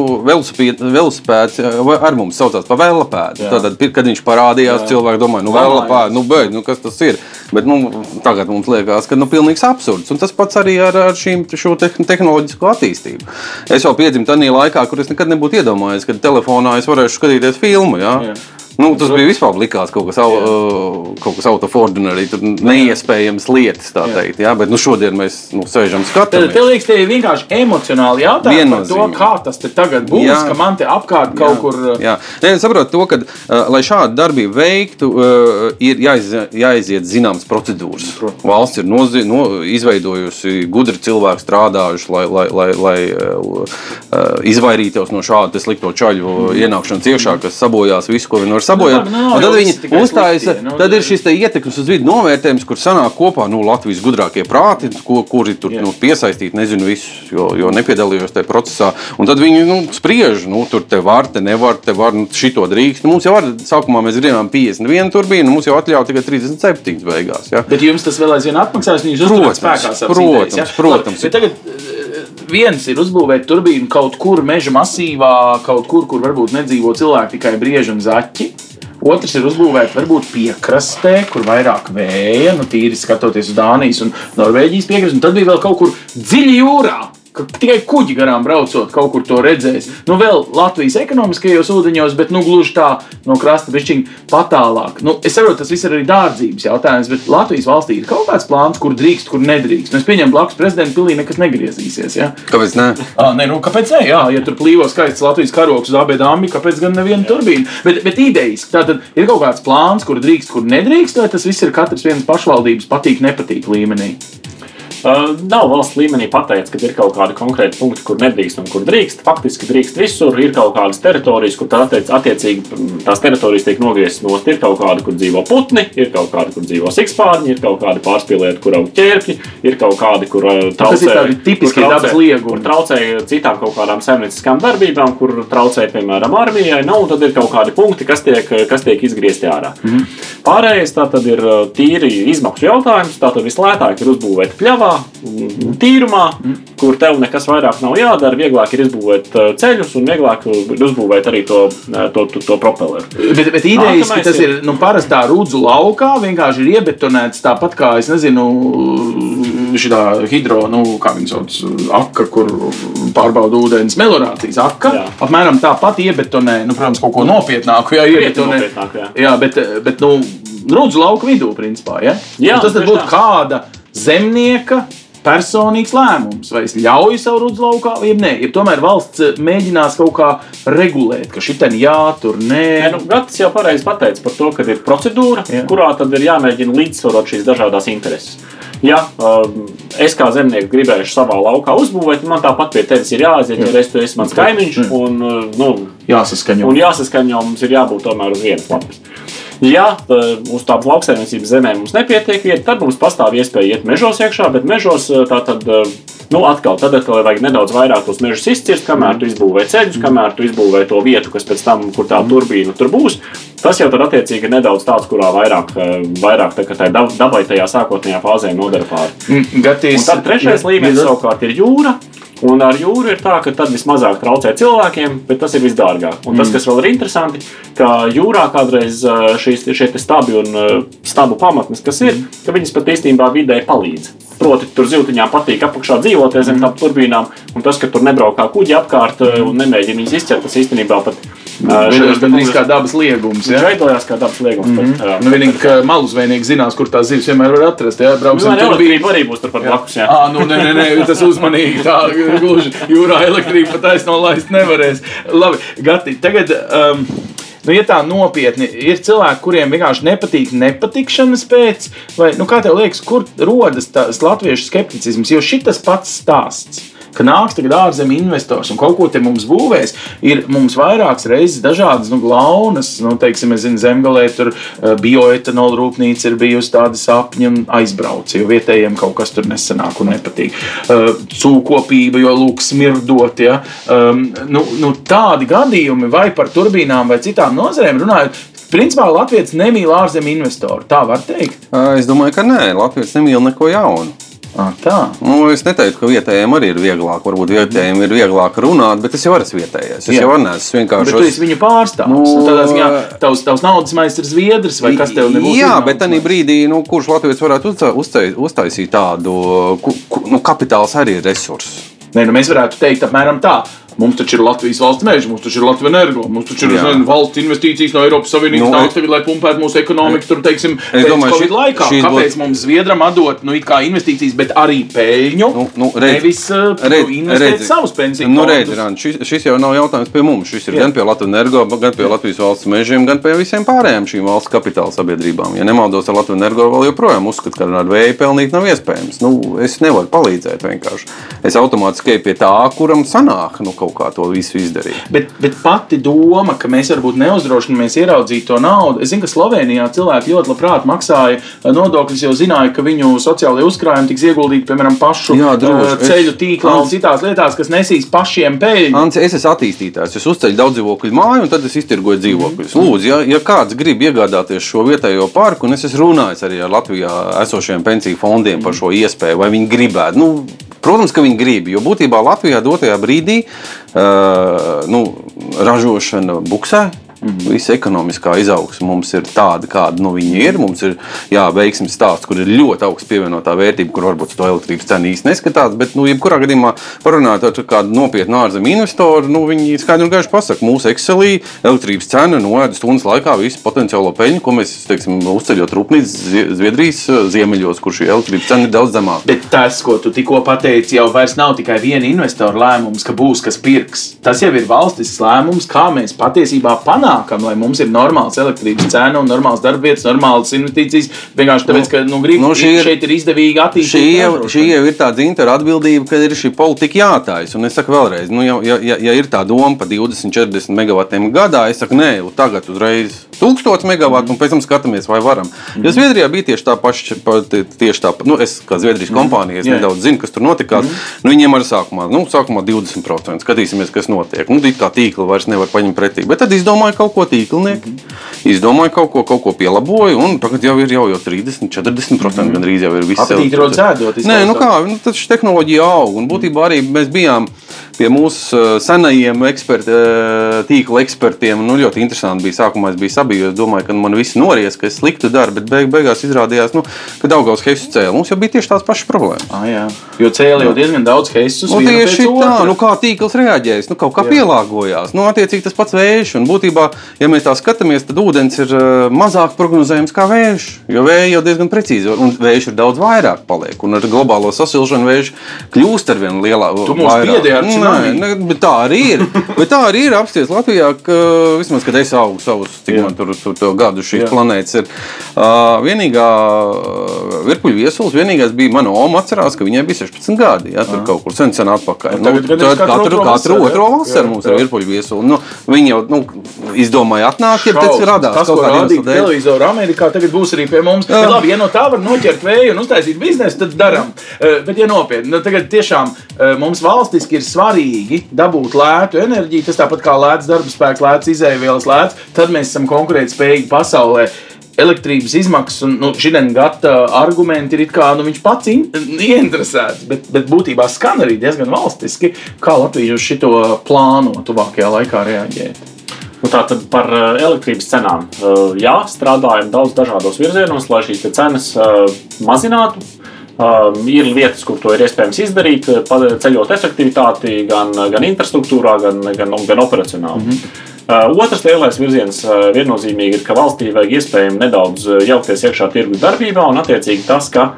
Speaker 2: jā, vai ar mums saucās par velosipēdu.
Speaker 1: Jā.
Speaker 2: Tad, kad viņš parādījās,
Speaker 1: Jā.
Speaker 2: cilvēki domāja, nu, velosipēds, nu, beidz, nu, kas tas ir. Bet nu, tagad mums liekas, ka nu, pilnīgs absurds. Un tas pats arī ar, ar šīm, šo te, tehnoloģisko attīstību. Es jau piedzimu tajā laikā, kur es nekad nebūtu iedomājies, ka telefonā es varēšu skatīties filmu. Ja?
Speaker 1: Jā.
Speaker 2: Nu, tas bija vispār likās kaut kas, au, uh, kaut kas out of ordinary, neiespējams lietas, tā
Speaker 1: Jā.
Speaker 2: teikt. Jā? Bet nu, šodien mēs nu, sēžam
Speaker 1: Tad
Speaker 2: skatāmies.
Speaker 1: tev liekas, tie ir vienkārši emocionāli jautājumi par to, kā tas te tagad būs,
Speaker 2: Jā.
Speaker 1: ka man te apkārt kaut
Speaker 2: Jā,
Speaker 1: kur.
Speaker 2: Jā, Nē, es saprotu, to, ka, uh, lai šādu darbību veiktu, uh, ir jāiz, jāiziet zināmas procedūras. Valsts ir nozi, no, izveidojusi gudri cilvēki, strādājuši, lai, lai, lai, lai uh, uh, izvairītos no šāda slikto čaļu ienākšanas iekšā, kas sabojās visu, ko viņi var sabojāt.
Speaker 1: Nu, nav
Speaker 2: Un tad viņi uzstājas,
Speaker 1: nu,
Speaker 2: tad ir šis te ietekmes uz vidu novērtējums, kur sanāk kopā nu, Latvijas gudrākie prāti, ko, kuri tur nu, piesaistīti, nezinu, visus, jo, jo nepiedalījos tajā procesā. Un tad viņi nu, spriež, nu, tur te var, te nevar, te var, nu, šito drīkst. Nu, mums jau var, sākumā mēs gribējām 51 turbīnu, mums jau atļauja tikai 37 beigās. Ja?
Speaker 1: Bet jums tas vēl aizvien atmaksās,
Speaker 2: Protams,
Speaker 1: uzturēt spēkā. savas
Speaker 2: protams,
Speaker 1: idejas, ja?
Speaker 2: protams.
Speaker 1: Labi, bet tagad viens ir uzbūvēt turbīnu kaut kur meža masīvā, kaut kur, kur varbūt nedzīvo cilvēki, tikai brieži un zaķi. Otrs ir uzbūvēts varbūt piekrastē, kur vairāk vēja, nu, tīri skatoties uz Dānijas un Norvēģijas piekrasti. Un tad bija vēl kaut kur dziļi jūrā. Ka Tikai kuģi garām braucot, kaut kur to redzēs. Nu, vēl Latvijas ekonomiskajos ūdeņos, bet nu, gluži tā no krasta bišķiņa patālāk. Nu, es saprotu, tas viss ir arī dārdzības jautājums, bet Latvijas valstī ir kaut kāds plāns, kur drīkst, kur nedrīkst. Nu, es pieņemu, blakus prezidenta pilī nekas negriezīsies. Ja?
Speaker 2: Kāpēc ne?
Speaker 1: Ah, nē, nu, kāpēc ne? Jā, ja tur plīvo skaists Latvijas karoks uz abiem dāmām, kāpēc gan neviena turbīna? Bet, bet idejas, tātad ir kaut kāds plāns, kur drīkst, kur nedrīkst, vai tas viss ir katras vienas pašvaldības patīk, nepatīk līmenī.
Speaker 3: Uh, nav valsts līmenī pateikts, ka ir kaut kādi konkrēti punkti, kur nedrīkst un kur drīkst. Faktiski drīkst visur. Ir kaut kādas teritorijas, kur tā attiec, attiecīgi tās teritorijas tiek nogrieztas nost. Ir kaut kāda, kur dzīvo putni, ir kaut kāda, kur dzīvo sikspārņi, ir kaut kādi pārspīlēti, kur aug ķērpļi, ir kaut kādi, kur uh,
Speaker 1: tas ir
Speaker 3: traucē,
Speaker 1: tādi
Speaker 3: traucē-
Speaker 1: dabas liegumi.
Speaker 3: kur traucē citām kaut kādām saimnieciskām darbībām, kur traucē, piemēram, armijai. Nu, un tad ir kaut kādi punkti, kas tiek, kas tiek izgriezti ārā. Mm. -hmm. Pārējais tā tad ir uh, tīri izmaksu jautājums. Tā tad vislētāk ir uzbūvēt pļavā, tīrumā,
Speaker 1: Mhm.
Speaker 3: kur tev nekas vairāk nav jādara. Vieglāk ir izbūvēt uh, ceļus un vieglāk ir uzbūvēt arī to, uh, to, to, to propelleru.
Speaker 1: Bet, bet idejas, ka
Speaker 3: Nākamais
Speaker 1: tas
Speaker 3: ir-
Speaker 1: ir nu, parastā rudzu laukā, vienkārši ir iebetonēts tāpat kā, es nezinu, šī hidro, nu, kā viņi sauc, aka, kur pārbauda ūdens melorācijas aka.
Speaker 3: Jā.
Speaker 1: Apmēram tāpat iebetonē, nu, protams, kaut ko nopietnāku, jā, iebetonē.
Speaker 3: jā.
Speaker 1: jā, bet, bet nu, rudzu lauka vidū, principā, ja?
Speaker 3: Jā,
Speaker 1: Un tas tad būtu kāda zemnieka. Personīgs lēmums, vai es ļauju savu rudzu laukā, vai nē. Ir tomēr valsts eh, mēģinās kaut kā regulēt, ka šī tā jā, tur nē.
Speaker 3: Nē, nu, Gatis jau pareizi pateica par to, ka ir procedūra,
Speaker 1: Jā.
Speaker 3: Kurā tad ir jāmēģina līdzsvarot šīs dažādas intereses. Ja um, es kā zemnieks gribēšu savā laukā uzbūvēt, man tāpat pie tevis ir jāaiziet, jo es tu esi mans kaimiņš. Un, uh, nu,
Speaker 1: Jāsaskaņo.
Speaker 3: Un jāsaskaņo mums ir jābūt tomēr uz vienas lapas. Ja uh, uz tādas lauksaimniecības zemēm mums nepietiek vieta, tad mums pastāv iespēja iet mežos iekšā, bet mežos uh, tā tad. uh, Nu, atkal, tad atkal vajag nedaudz vairāk tos mežus izcirst, kamēr tu izbūvē ceļus, kamēr tu izbūvē to vietu, kas pēc tam, kur tā turbīna tur būs. Tas jau tad attiecīgi ir nedaudz tāds, kurā vairāk, vairāk tā, dab- dabai tajā sākotnējā fāzē nodara pāri.
Speaker 1: Mm, Gatīs,
Speaker 3: Un tad trešais līmenis savukārt ir jūra. Un ar jūru ir tā, ka tad vismazāk traucē cilvēkiem, bet tas ir visdārgāk. Un tas, kas vēl ir interesanti, ka jūrā kādreiz šīs šie stabi un stabu pamatnes, kas ir, ka viņas pat īstenībā vidē palīdz. Proti, tur ziltiņām patīk apakšā dzīvot zem tām turbīnām, un tas, ka tur nebraukā kuģi apkārt ā, un nemēģina viņas izķert, tas īstenībā pat te
Speaker 1: gandrīz kā dabas liegums. Ja?
Speaker 3: veidojās kā dabas liegums. Mm -hmm.
Speaker 1: Nu, vienīgi, ka malu zvejnieki zinās, kur tās zivs vienmēr var atrast. Ja? Brauksim
Speaker 3: Tur
Speaker 1: tur bija.
Speaker 3: arī būs turpat blakus. jā.
Speaker 1: Ah, nu, nē, nē, nē, tas uzmanīgi. Tā gluži jūrā elektrība pat taisno laist nevarēs. Labi, Gati, tagad. Um, Nu, ja tā nopietni ir cilvēki, kuriem vienkārši nepatīk nepatikšanas pēc, vai nu, kā tev liekas, kur rodas tas latviešu skepticisms? Jo šis pats stāsts ka nāks tagad ārzemju investors un kaut ko te mums būvēs, ir mums vairākas reizes dažādas nu, glaunas. Nu, teiksim, zinu, zemgalē tur uh, bioetanola rūpnīca ir bijusi tāda sapņa un aizbrauc, jo vietējiem kaut kas tur nesanāk un nepatīk. Uh, cūkopība, jo lūk, smirdot. Ja? Um, nu, nu, tādi gadījumi vai par turbīnām vai citām nozarēm runājot, Principā Latvijas nemīl ārzemju investoru. Tā var teikt.
Speaker 2: Es domāju, ka nē, Latvijas nemīl neko jaunu.
Speaker 1: À, tā.
Speaker 2: Nu, es neteiktu, ka vietējiem arī ir vieglāk. Varbūt vietējiem ir vieglāk runāt, bet es jau esmu vietējais. Es Jā. jau neesmu vienkārši.
Speaker 1: Bet tu esi viņu pārstāvis. Nu, tādā ziņā tavs, tavs naudas maistra ir zviedrs vai kas tev nebūs?
Speaker 2: Jā, bet tajā brīdī, nu, kurš Latvijas varētu uztaisīt tādu, ku, ku, nu, kapitāls arī ir resurss.
Speaker 1: Nē, nu mēs varētu teikt apmēram tā. Mums taču ir Latvijas valsts meža, mums taču ir Latvijas energo, mums taču ir zin, valsts investīcijas no Eiropas Savienības nu, nāks tagad, lai pumpētu mūsu ekonomiku. Tur, teiksim, es domāju, Covid laikā. Kāpēc būt... mums Zviedram atdot nu, investīcijas, bet arī peļņu? Nu, nu, redz, nevis uh, redz, investēt redz, savus pensiju.
Speaker 2: Nu, redz, Ran, šis, šis jau nav jautājums pie mums. Šis ir Jā. gan pie Latvijas energo, gan pie Latvijas valsts mežiem, gan pie visiem pārējiem šīm valsts kapitāla sabiedrībām. Ja nemaldos ar Latvijas energo, vēl joprojām uzskatu, ka ar vēju pelnīt nav iespējams. Nu, es nevaru palīdzēt vienkārši. Es automātiski eju pie tā, kuram sanāk nu, kaut kā to visu izdarīt.
Speaker 1: Bet, bet pati doma, ka mēs varbūt neuzdrošināmies ieraudzīt to naudu, es zinu, ka Slovenijā cilvēki ļoti labprāt maksāja eh, nodokļus, jo zināja, ka viņu sociālajie uzkrājumi tiks ieguldīti, piemēram, pašu Jā, droši. Eh, ceļu tīklā un citās lietās, kas nesīs pašiem peļņu.
Speaker 2: Ants, es esmu attīstītājs, es uzceļu daudz dzīvokļu māju, un tad es iztirgoju dzīvokļus. Mm. Lūdzu, ja, ja kāds grib iegādāties šo vietējo parku, un es esmu runājis arī ar Latvijā esošiem pensiju fondiem par šo iespēju, vai viņi gribētu. Nu, Protams, ka viņi grib, jo būtībā Latvijā dotajā brīdī uh, nu, ražošana buksē. Mhm. Visa ekonomiskā izaugsme mums ir tāda, kāda nu, viņa ir. Mums ir jā, veiksmīgs stāsts, kur ir ļoti augsts pievienotā vērtība, kur varbūt to elektrības cenu īsti neskatās. Bet, nu, jebkurā gadījumā, parunājot ar kādu nopietnu ārzemju investoru, nu, viņi skaidri un gaiši pasakā, mūsu Excelī elektrības cena noēda stundas laikā visu potenciālo peļņu, ko mēs teiksim, uzceļot rūpnīcas Zviedrijas uh, ziemeļos, kur šī elektrības cena ir daudz zemāka.
Speaker 1: Bet tas, ko tu tikko pateici, jau vairs nav tikai viena investora lēmums, ka būs kas pirks. Tas jau ir valstis lēmums, kā mēs patiesībā panākam panākam, lai mums ir normāls elektrības cena un normāls darbvietas, normāls investīcijas. Vienkārši tāpēc, ka nu, grib, nu, ir, šeit ir izdevīgi attīstīt.
Speaker 2: Šī jau, šī jau ir tā dzintara atbildība, ka ir šī politika jātājas. Un es saku vēlreiz, nu, ja, ja, ja ir tā doma par 20, 40 megavatiem gadā, es saku, nē, tagad uzreiz 1000 megawatu, un pēc tam skatāmies, vai varam. Mm. Jo Zviedrijā bija tieši tā paša, tieši tā, nu, es kā Zviedrijas kompānija, es mm. nedaudz zinu, kas tur notikās. Mm. Nu, viņiem arī sākumā, nu, sākumā 20%. Skatīsimies, kas notiek. Nu, kā tīkla vairs nevar paņemt pretī. Bet tad izdomāja kaut ko tīklnieki, mm. izdomāja kaut ko, kaut ko pielaboja, un tagad jau ir jau, jau 30, 40% mm. gandrīz jau ir viss.
Speaker 1: Aptītrot zēdot.
Speaker 2: Nē, nu kā, nu, tad šī tehnoloģija aug, un būtībā arī mēs bijām pie mūsu uh, senajiem eksperti, uh, tīkla ekspertiem. Nu, ļoti interesanti bija. Sākumā es biju sabijos, domāju, ka man viss nories, ka es sliktu daru, bet beig, beigās izrādījās, nu, ka Daugaus heisus cēlā. Mums jau bija tieši tās pašas problēmas.
Speaker 1: Ah, jā. jo cēlā jau diezgan daudz heisus.
Speaker 2: Nu, tieši tā, nu, kā tīkls reaģējas, nu, kaut kā jā. pielāgojās. Nu, attiecīgi tas pats vējš. Un būtībā, ja mēs tā skatāmies, tad ūdens ir uh, mazāk prognozējams kā vējš. Jo vēja jau diezgan precīzi, un vējš ir daudz vairāk paliek. Un ar globālo sasilšanu vējš kļūst ar vien lielāku.
Speaker 1: Tu mums piedēji ar
Speaker 2: Nē, ne, bet tā arī ir. bet tā arī ir apsties Latvijā, ka vismaz, kad es augu savus, cik man tur, tur, tur gadu šīs Jā. planētas ir. Uh, vienīgā virpuļu viesulis, vienīgais bija mana oma atcerās, ka viņai bija 16 gadi. Jā, tur kaut kur sen, sen atpakaļ. Nu, tad katru, katru otro vasaru mums ir virpuļu viesuli. Nu, viņi jau nu, izdomāja atnākt, ja tas radās
Speaker 1: tas, kādā veidā. Televizoru Amerikā tagad būs arī pie mums. Bet, labi, ja no tā var noķert vēju un uztaisīt biznesu, tad darām. Uh, bet, ja nopietni, nu, tagad tiešām uh, mums valstiski ir svarīgi dabūt lētu enerģiju, tas tāpat kā lēts darba spēks, lēts izēvielas, lēts, tad mēs esam konkurētspējīgi pasaulē elektrības izmaksas un nu, šī gata argumenti ir kā nu, viņš pats in, ieinteresēts, bet, bet būtībā skan arī diezgan valstiski, kā Latvija uz šo plāno tuvākajā laikā reaģēt.
Speaker 3: Nu, Tātad par eh, elektrības cenām. Eh, jā, strādājam daudz dažādos virzienos, lai šīs cenas eh, mazinātu. Um, ir vietas, kur to ir iespējams izdarīt, ceļot efektivitāti gan, gan infrastruktūrā, gan, gan, gan operacionāli. Mm -hmm. Otrs lielais virziens viennozīmīgi ir, ka valstī vajag iespējami nedaudz jaukties iekšā tirgus darbībā, un attiecīgi tas, ka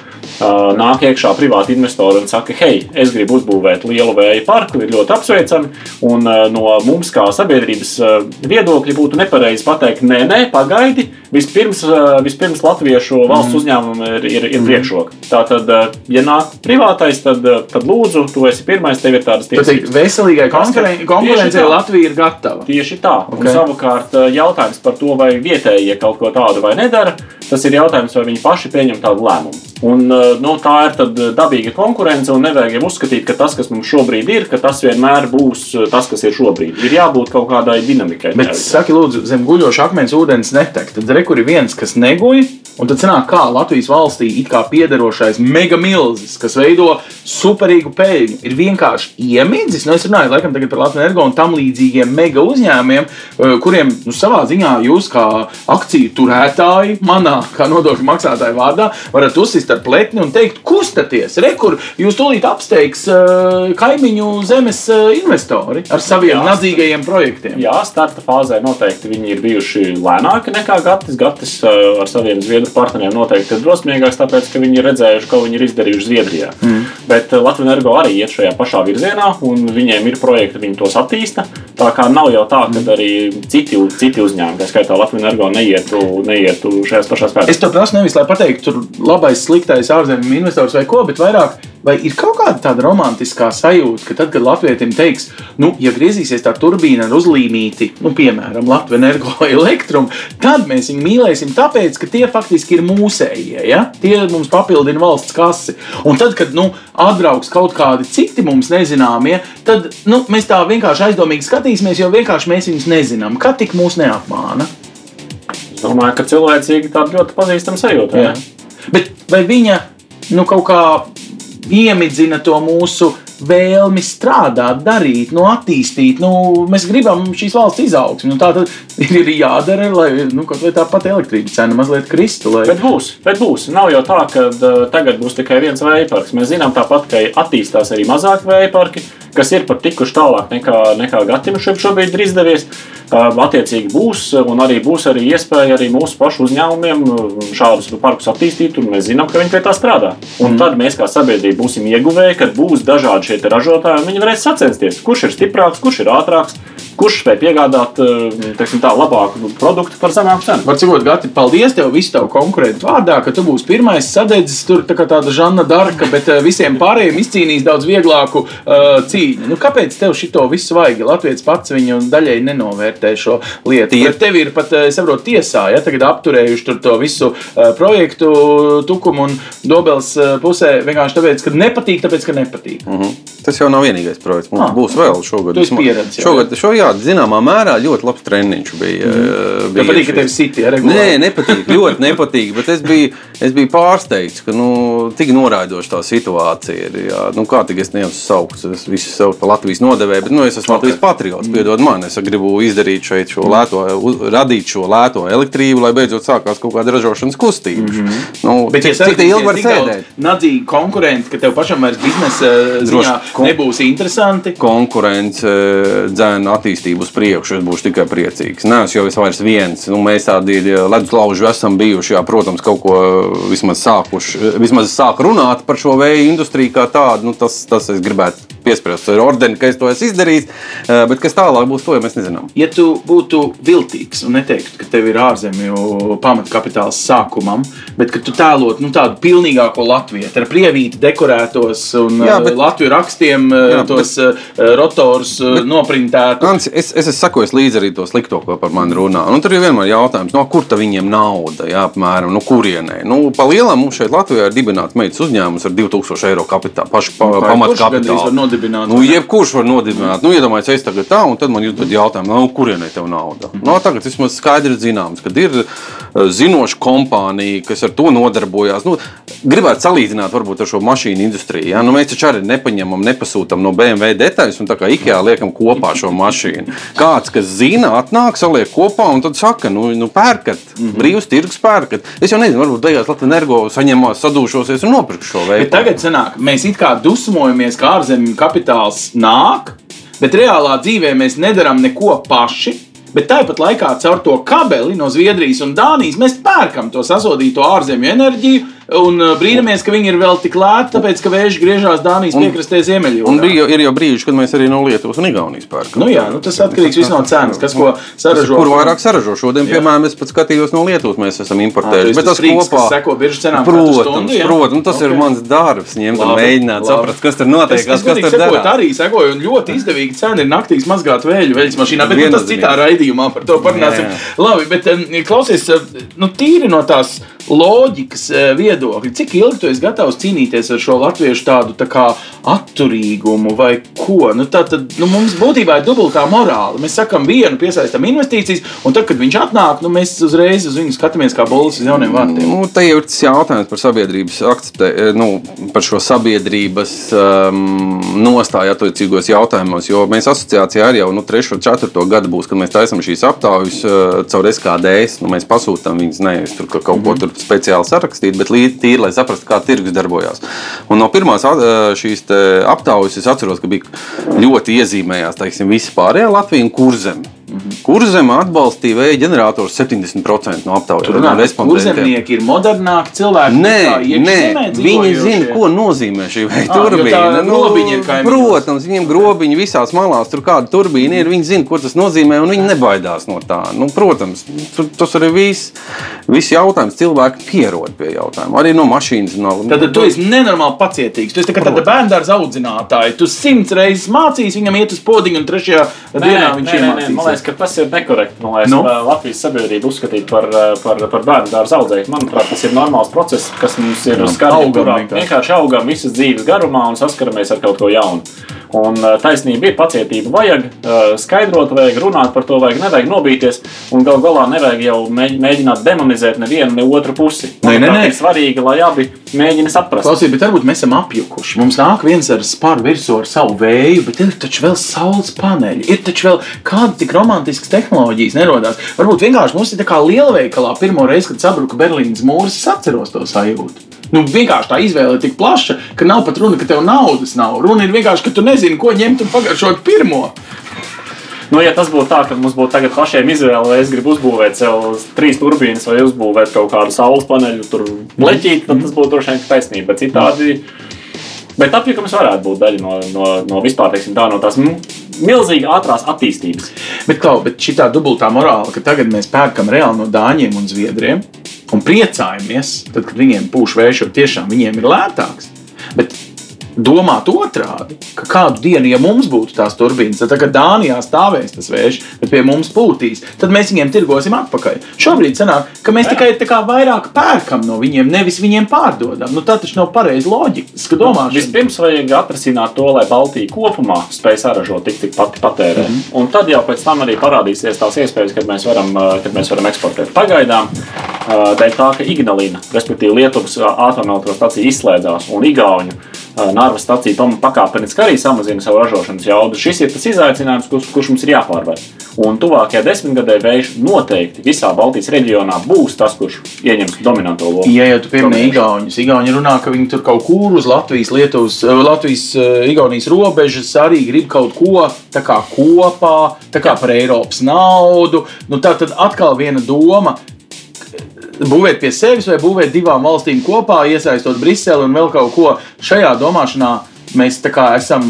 Speaker 3: nāk iekšā privāti investori un saka, hei, es gribu uzbūvēt lielu vēja parku, ir ļoti apsveicami, un no mums kā sabiedrības viedokļa būtu nepareizi pateikt, nē, nē, pagaidi, vispirms, vispirms latviešu valsts mm. uzņēmumam ir, ir, ir mm. priekšroka. Tātad, uh, ja nāk privātais, tad, tad lūdzu, tu esi pirmais, tev ir tādas tiesības.
Speaker 1: Veselīgai konkurencei Latvija ir gatava.
Speaker 3: Tieši tā. Okay. Un savukārt eh, jautājums par to, vai vietējie kaut ko tādu vai nedara, tas ir jautājums, vai viņi paši pieņem tādu lēmumu. Un, eh, nu, tā ir dabīga konkurence, un nevajag jau uzskatīt, ka tas, kas mums šobrīd ir, tas vienmēr būs eh, tas, kas ir šobrīd. Ir jābūt kaut kādai dinamikai.
Speaker 1: Bet, saki, lūdzu, zem guļoša akmens ūdens netek. Tad rekur ir viens, kas neguļ, un tad sanāk, kā Latvijas valstī it kā piederošais mega milzis, kas veido superīgu peļņu, ir vienkārši iemidzis. Nu, es runāju laikam par Latvijas energo un tam līdzīgiem mega uzņēmumiem, Eh, kuriem nu, savā ziņā jūs, kā akciju turētāji, manā kā nodokļu maksātāju vārdā, varat uzsist ar pletni un teikt, kustieties, rekur, jūs tūlīt apsteigs uh, kaimiņu zemes uh, investori ar saviem jā, nadzīgajiem projektiem.
Speaker 3: Jā, starta fāzē noteikti viņi ir bijuši lēnāki nekā Gatis. Gatis uh, ar saviem zviedru partneriem noteikti ir drosmīgāks, tāpēc, ka viņi ir redzējuši, ko viņi ir izdarījuši Zviedrijā. Mm. Bet uh, Latvijas energo arī iet šajā pašā virzienā, un viņiem ir projekti, viņi tos attīsta. Tā kā nav jau tā, ka arī citi, citi uzņēmumi, tā skaitā Latvijas energo, neietu, neietu šajās pašās pēdējās.
Speaker 1: Es to prasu nevis, lai pateiktu, tur labais, sliktais ārzemju investors vai ko, bet vairāk. Vai ir kaut kāda tāda romantiskā sajūta, ka tad, kad Latvijam teiks, nu, ja griezīsies tā turbīna ar uzlīmīti, nu, piemēram, Latvijas energo vai elektrumu, tad mēs viņu mīlēsim, tāpēc, ka tie faktiski ir mūsējie. Ja? Tie mums papildina valsts kasi. Un tad, kad nu, atbrauks kaut kādi citi mums nezināmie, tad nu, mēs tā vienkārši aizdomīgi skatīsimies, jo vienkārši mēs viņus nezinām. Kā tik mūs neapmāna?
Speaker 3: Es domāju, ka cilvēcīgi tāda ļoti pazīstama sajūta.
Speaker 1: Bet vai viņa nu, kaut kā iemidzina to mūsu vēlmi strādāt, darīt, nu, attīstīt. Nu, mēs gribam šīs valsts izaugsmi. Nu, tā tad ir jādara, lai nu, tā pati elektrības cena mazliet kristu. Lai...
Speaker 3: Bet būs, bet būs. Nav jau tā, ka uh, tagad būs tikai viens vēja parks. Mēs zinām tāpat, ka attīstās arī mazāk vēja parki, kas ir pat tikuši tālāk nekā, nekā Gatim šobrīd ir izdevies. Attiecīgi būs, un arī būs arī iespēja arī mūsu pašu uzņēmumiem šādus parkus attīstīt, un mēs zinām, ka viņi pie tā strādā. Un mm. tad mēs kā sabiedrība būsim ieguvēji, kad būs dažādi šie ražotāji, un viņi varēs sacensties, kurš ir stiprāks, kurš ir ātrāks, kurš spēj piegādāt teiksim, tā, labāku produktu par zemāku cenu.
Speaker 1: Var cikot, Gati, paldies tev visu tavu konkurentu vārdā, ka tu būsi pirmais sadedzis tur tā kā tāda Žanna Darka, bet visiem pārējiem izcīnīs daudz vieglāku uh, cīņu. Nu, kāpēc tev šito visu vajag? Latvijas pats viņu daļai nenovērtē novērtē šo lietu. Tie... Tev ir pat, es saprotu, tiesā, ja tagad apturējuši to visu uh, projektu tukumu un dobels uh, pusē vienkārši tāpēc, ka nepatīk, tāpēc, ka nepatīk.
Speaker 2: Mm -hmm. Tas jau nav vienīgais projekts. Mums ah, būs vēl šogad.
Speaker 1: Tas pieredze.
Speaker 2: Šogad, šo, jā, zināmā mērā ļoti labs treniņš bija.
Speaker 1: Mm. bija patīk, ka tev ja
Speaker 2: regulāri. Nē, nepatīk, ļoti nepatīk, bet es biju, es biju pārsteigts, ka nu, tik noraidoša tā situācija ir. Jā. Nu, kā tik es neesmu saukts, es visu sev pa Latvijas nodevēju, bet nu, es esmu okay. Latvijas patriots, piedod man, es gribu izdarīt šeit šo lēto, radīt šo lēto elektrību, lai beidzot sākās kaut kāda ražošanas kustība. Mm -hmm. nu,
Speaker 1: Bet, cik, ja cik ilgi var sēdēt? Nadzīgi konkurenti, ka tev pašam vairs biznesa ziņā kon nebūs interesanti.
Speaker 2: Konkurence eh, dzēna attīstību uz priekšu, es būšu tikai priecīgs. Nē, es jau es vairs viens. Nu, mēs tādi leduslauži esam bijuši, jā, protams, kaut ko vismaz sākuši, vismaz sāk runāt par šo vēja industriju kā tādu. Nu, tas, tas es gribētu piespriest ar ordeni, ka es to esmu izdarījis, eh, bet kas tālāk būs, to jau mēs nezinām.
Speaker 1: Ja tu būtu viltīgs un neteiktu, ka tev ir ārzemju pamatkapitāls sākumam, bet ka tu tēlot nu, tādu pilnīgāko Latviju ar prievīti dekorētos un jā, bet, Latviju rakstiem jā, tos bet, rotors bet, noprintētu.
Speaker 2: Ants, es, es esmu sakojis līdzi arī to slikto, ko par mani runā. Nu, tur ir vienmēr jautājums, no kur viņiem nauda, jā, apmēram, no kurienē. Nu, pa lielam mums šeit Latvijā ir dibināts meitas uzņēmums ar 2000 eiro kapitālu, pašu pa, nu, pamatkapitālu.
Speaker 1: Nu,
Speaker 2: jebkurš var nodibināt. Nu, iedomājieties, es tagad tā, un tad man uzdod jautājumu, nu, kurien kurienai tev nauda. Mm no, tagad vismaz skaidri zināms, ka ir eh, zinoša kompānija, kas ar to nodarbojās. Nu, gribētu salīdzināt varbūt ar šo mašīnu industriju. Ja? Nu, mēs taču arī nepaņemam, nepasūtām no BMW detaļas un tā kā IKEA liekam kopā šo mašīnu. Kāds, kas zina, atnāk, saliek kopā un tad saka, nu, nu pērkat, mm -hmm. brīvs tirgus pērkat. Es jau nezinu, varbūt beigās Latvijas energo saņemās, sadūšosies un nopirks šo veidu.
Speaker 1: Tagad sanāk, mēs it kā dusmojamies, ka ārzemju kapitāls nāk Bet reālā dzīvē mēs nedarām neko paši. bet tāpat laikā caur to kabeli no Zviedrijas un Dānijas mēs pērkam to sasodīto ārzemju enerģiju un uh, brīnamies, ka viņi ir vēl tik lēti, tāpēc ka vēži griežās Dānijas piekrastē
Speaker 2: Un
Speaker 1: ziemeļos.
Speaker 2: bija, ir jau brīži, kad mēs arī no Lietuvas un Igaunijas pērkam.
Speaker 1: Nu jā, nu tas atkarīgs viss no cenas, kas ko saražo.
Speaker 2: Kur vairāk saražo? Šodien, piemēram, es pats skatījos no Lietuvas, mēs esam importējuši.
Speaker 1: esi
Speaker 2: Bet tas
Speaker 1: frīks,
Speaker 2: kopā,
Speaker 1: seko biržas cenām
Speaker 2: protams,
Speaker 1: stundu, jā?
Speaker 2: protams, tas ir
Speaker 1: Ok.
Speaker 2: mans darbs. Ņemt un mēģināt
Speaker 1: labi.
Speaker 2: saprast, kas tur notiek,
Speaker 1: Es,
Speaker 2: kas,
Speaker 1: es
Speaker 2: kas tur darās.
Speaker 1: arī sekoju, un ļoti izdevīgi cena ir naktīs mazgāt vēļu veļas mašīnā, bet nu, tas citā raidījumā par to parunāsim.
Speaker 2: Jā,
Speaker 1: Labi, bet um, klausies, uh, nu, tīri no tās loģikas uh, viedokļa, cik ilgi tu esi gatavs cīnīties ar šo latviešu tādu tā kā atturīgumu vai ko? Nu, tā tad nu, mums būtībā ir dubultā morāla. Mēs sakam vienu, piesaistam investīcijas, un tad, kad viņš atnāk, nu, mēs uzreiz uz viņu skatāmies kā bullis uz jauniem vārtiem.
Speaker 2: Nu, te jau ir tas jautājums par sabiedrības akceptē, nu, par šo sabiedrības um, nostāju attiecīgos jautājumos. Jo mēs asociācijā arī jau nu, 3. un 4. gadu būs, kad mēs taisām šīs aptaujas uh, caur SKDS. Nu, mēs pasūtām viņus nevis tur ka kaut ko tur speciāli sarakstīt, bet tīri, lai saprastu, kā tirgus darbojās. Un no pirmās šīs aptaujas es atceros, ka bija ļoti iezīmējās teiksim, visi pārējie Latvija un Kurzem. Kurzem atbalstīja vēja ģenerators 70% no aptaujas respondentiem.
Speaker 1: Kurzemnieki ir modernāki cilvēki.
Speaker 2: Nē, nē, viņi zina, ko nozīmē šī
Speaker 1: jo tā
Speaker 2: turbīna.
Speaker 1: kaimiņos.
Speaker 2: protams, viņiem grobiņi visās malās, tur kāda turbīna ir. Viņi zina, ko tas nozīmē, un viņi nebaidās no tā. Nu, protams, tur, tas arī viss vis jautājums. Cilvēki pierod pie jautājuma. Arī no mašīnas. No,
Speaker 1: Tad tu esi nenormāli pacietīgs. Tu esi tā kā tāda bērnu audzinātāja. Tu simts reizes mācīsi viņam iet uz podiņu, un trešajā dienā viņš
Speaker 3: nē, tas ir nekorekti. Man liekas,
Speaker 1: Nu?
Speaker 3: nu? Latvijas sabiedrība uzskatīt par, eh, par, par bērnu dārza audzēju. Manuprāt, tas ir normāls process, kas mums ir uz skatu, kurā
Speaker 1: vienkārši.
Speaker 3: vienkārši augam visas dzīves garumā un saskaramies ar kaut ko jaunu. Un eh, taisnība ir pacietība. Vajag eh, skaidrot, vajag runāt par to, vajag nevajag nobīties. Un gal galā nevajag jau mēģ- mēģināt demonizēt nevienu, ne otru pusi.
Speaker 1: Nē, nē, nē.
Speaker 3: Ir svarīgi, lai abi mēģina saprast.
Speaker 1: Klausies, bet varbūt mēs esam apjukuši. Mums nāk viens ar spāru virsmu ar savu vēju, bet ir taču vēl saules paneļi. Ir taču vēl kāda tik romantiskas tehnoloģijas nerodās. Varbūt vienkārši mums ir tā kā lielveikalā pirmo reizi, kad sabruka Berlīnas mūris, es atceros to sajūtu. Nu, vienkārši tā izvēle ir tik plaša, ka nav pat runa, ka tev naudas nav. Runa ir vienkārši, ka tu nezini, ko ņemt un pagaršot pirmo.
Speaker 3: Nu, ja tas būtu tā, ka mums būtu tagad pašiem izvēle, vai es gribu uzbūvēt sev trīs turbīnas, vai uzbūvēt kaut kādu saules paneļu, tur leķīt, tad tas būtu droši vien taisnība. Citādi, bet apjukums varētu būt daļa no, no, no vispār teiksim, tā, no tās milzīgi ātrās attīstības.
Speaker 1: Bet, klau, bet šī dubultā morāla, ka tagad mēs pērkam reāli no dāņiem un zviedriem un priecājamies, tad, kad viņiem pūš vējš, jo tiešām viņiem ir lētāks. Domāt otrādi, ka kādu dienu, ja mums būtu tās turbīnas, tad tagad Dānijā stāvēs tas vējš, bet pie mums pūtīs, tad mēs viņiem tirgosim atpakaļ. Šobrīd sanāk, ka mēs tikai tā vairāk pērkam no viņiem, nevis viņiem pārdodam. Nu, tā taču nav pareiza loģika. Domāšana.
Speaker 3: Vispirms vajag atrisināt to, lai Baltija kopumā spēj saražot tik, tik pati patērēt. Mm -hmm. Un tad jau pēc tam arī parādīsies tās iespējas, kad mēs varam, uh, kad mēs varam eksportēt. Pagaidām, uh, dēļ tā, ka Ignalina, respektīvi Lietuvas uh, atomelektrostacija izslēdzās un Igauņu uh, Nārvas stacija tom- pakāpeniski arī samazina savu ražošanas jaudu. Šis ir tas izaicinājums, kurš, kurš mums ir jāpārvar. Un tuvākajā desmitgadē vējš noteikti visā Baltijas reģionā būs tas, kurš ieņems dominanto lomu.
Speaker 1: Ja jau tu pieminēji Igaunijas, Igauni runā, ka viņi tur kaut kur uz Latvijas, Lietuvas, Latvijas, Igaunijas robežas arī grib kaut ko tā kā kopā, tā kā par Eiropas naudu. Nu, tā tad atkal viena doma. Būvēt pie sevis vai būvēt divām valstīm kopā, iesaistot Briseli un vēl kaut ko. Šajā domāšanā mēs esam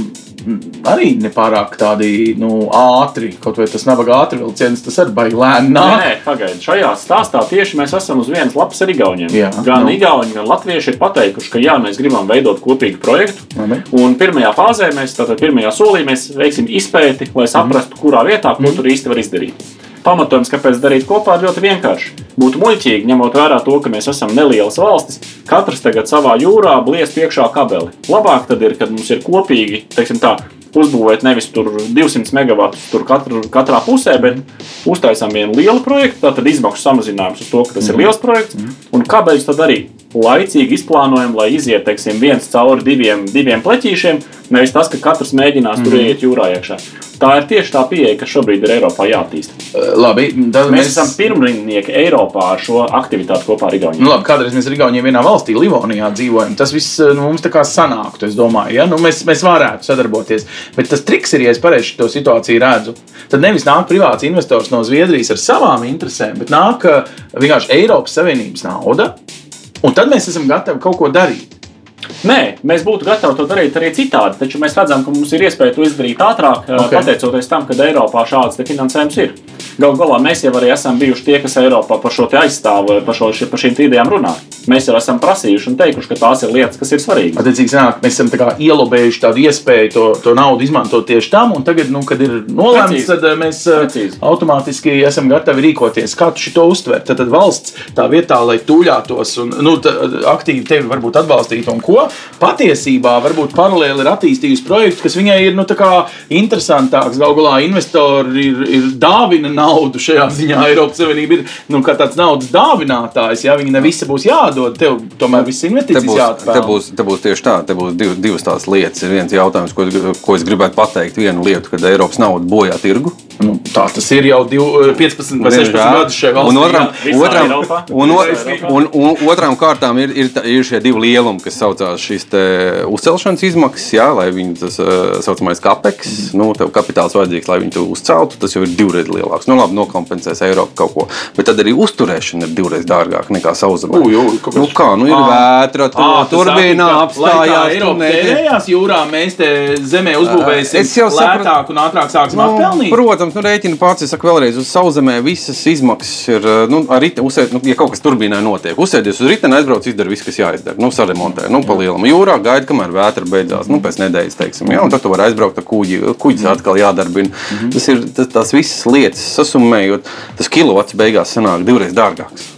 Speaker 1: mm, arī nepārāk tādi nu, ātri, kaut vai tas nabaga ātri vilciens, tas arī baigi lēni
Speaker 3: Nē,
Speaker 1: nāk.
Speaker 3: nē, pagaidiet. Šajā stāstā tieši mēs esam uz vienas lapas ar Igauniem.
Speaker 1: Jā,
Speaker 3: gan
Speaker 1: nu.
Speaker 3: Igauni, gan Latvieši ir pateikuši, ka jā, mēs gribam veidot kopīgu projektu.
Speaker 1: Labi.
Speaker 3: Un pirmajā fāzē, mēs, tātad pirmajā solī, mēs veiksim izpēti, lai saprastu, kurā vietā, ko tur īsti var izdarīt. Pamatojums, kāpēc darīt kopā, ir ļoti vienkārši. Būtu muļķīgi, ņemot vērā to, ka mēs esam nelielas valstis, katrs tagad savā jūrā blies priekšā kabeli. Labāk tad ir, kad mums ir kopīgi, teiksim tā, uzbūvēt nevis tur 200 megavatus tur katru, katrā pusē, bet uztaisām vienu lielu projektu, tātad izmaksu samazinājums uz to, ka tas ir liels projekts, un kabeļus tad arī laicīgi izplānojam, lai iziet teiksim, viens cauri diviem, diviem pleķīšiem, nevis tas, ka katrs mēģinās mm. tur
Speaker 1: Mhm.
Speaker 3: iet jūrā iekšā. Tā ir tieši tā pieeja, kas šobrīd ir Eiropā jāattīsta.
Speaker 1: Eh, Labi, tad
Speaker 3: Mēs, mēs esam pirmrindnieki Eiropā ar šo aktivitāti kopā ar Igauniju.
Speaker 1: Nu, labi, kādreiz mēs ar Igauniem vienā valstī, Livonijā, dzīvojam. Tas viss nu, mums tā kā sanāktu, es domāju. Ja? Nu, mēs, mēs varētu sadarboties. Bet tas triks ir, ja es pareizi to situāciju redzu. Tad nevis nāk privāts investors no Zviedrijas ar savām interesēm, bet nāk vienkārši Eiropas Savienības nauda. Un tad mēs esam gatavi kaut ko darīt.
Speaker 3: Nē, mēs būtu gatavi to darīt arī citādi, taču mēs redzam, ka mums ir iespēja to izdarīt ātrāk,
Speaker 1: Ok.
Speaker 3: okay. pateicoties tam, ka Eiropā šāds finansējums ir. Galu galā mēs jau arī esam bijuši tie, kas Eiropā par šo te aizstāv, par, šo, par šīm idejām runā. Mēs jau esam prasījuši un teikuši, ka tās ir lietas, kas ir svarīgas.
Speaker 1: Attiecīgi, sanāk, mēs esam tā ielobējuši tādu iespēju to, to naudu izmantot tieši tam, un tagad, nu, kad ir nolēmts, tad eh, mēs eh,
Speaker 3: Precīzi.
Speaker 1: automātiski esam gatavi rīkoties. Kā tu to uztver? Tad, tad valsts tā vietā, lai tuļātos un nu, tā, aktīvi tevi varbūt atbalstītu un ko, patiesībā varbūt paralēli ir attīstījusi projektu, kas viņai ir nu, interesantāks. Galu galā investori ir, ir dāvina naudu šajā ziņā. Eiropas Savienība ir nu, kā tāds naudas dāvinātājs. Ja viņi ne visi būs jādod, tev tomēr viss investīcijas
Speaker 2: būs,
Speaker 1: jāatpelnā.
Speaker 2: te, būs, te būs tieši tā, te būs div, divas tās lietas. Ir viens jautājums, ko, ko es gribētu pateikt. Viena lieta, kad Eiropas nauda bojā tirgu.
Speaker 1: Nu, tā tas ir jau div, 15 vai 16
Speaker 2: Diemžēl.
Speaker 1: gadus šajā valstī.
Speaker 2: Un otram, otram, un, un, un otrām kārtām ir, ir, ir šie divi lielumi, kas saucās šīs uzcelšanas izmaksas, jā, lai viņi tas uh, saucamais kapeks,
Speaker 1: Mhm.
Speaker 2: nu, tev kapitāls vajadzīgs, lai viņi to uzceltu, tas jau ir divreiz lielāks. Nu, labi, nokompensēs Eiropu kaut ko. Bet tad arī uzturēšana ir divreiz dārgāka nekā sauszemē. Nu, kā, nu ir
Speaker 1: Ā.
Speaker 2: vētra, tu,
Speaker 1: Ā, tu
Speaker 2: turbīnā apstājās.
Speaker 1: Eiropa tērējās jūrā, mēs te zemē uzbūvēsim lētāk un ātrāk sāksim
Speaker 2: Nu,
Speaker 1: atpelnīt.
Speaker 2: protams, nu, rēķina pats. Es saku vēlreiz, uz sauszemē visas izmaksas ir. Nu, ar rite, uzsēd, nu, ja kaut kas turbīnā notiek, uzsēdies uz rīta, aizbrauc, izdara viss, kas jāizdara. Nu, saremontē, nu, palielam jūrā, gaida, kamēr vētra beidzās. Nu, pēc nedēļas, teiksim, jā, un tad tu vari aizbraukt ar kuģi. Kuģis atkal jādarbina. Tas ir tas, tās visas lietas, sasumējot, tas kilovats beigās sanāk divreiz dārgāks.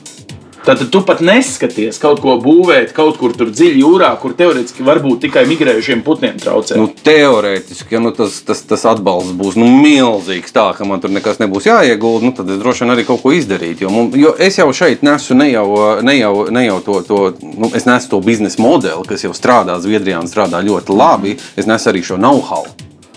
Speaker 1: Tad tu pat neskaties kaut ko būvēt kaut kur dziļi jūrā, kur teorētiski varbūt tikai migrējušiem putniem traucē.
Speaker 2: Nu, teorētiski, ja nu, tas, tas, tas atbalsts būs nu, milzīgs, tā ka man tur nekas nebūs jāiegulda, nu, tad es droši vien arī kaut ko izdarītu. Jo, mums- jo es jau šeit nesu ne jau, ne jau, ne jau to, to nu, es nesu to biznesa modeli, kas jau strādā Zviedrijā un strādā ļoti labi. Es nesu arī šo know-how.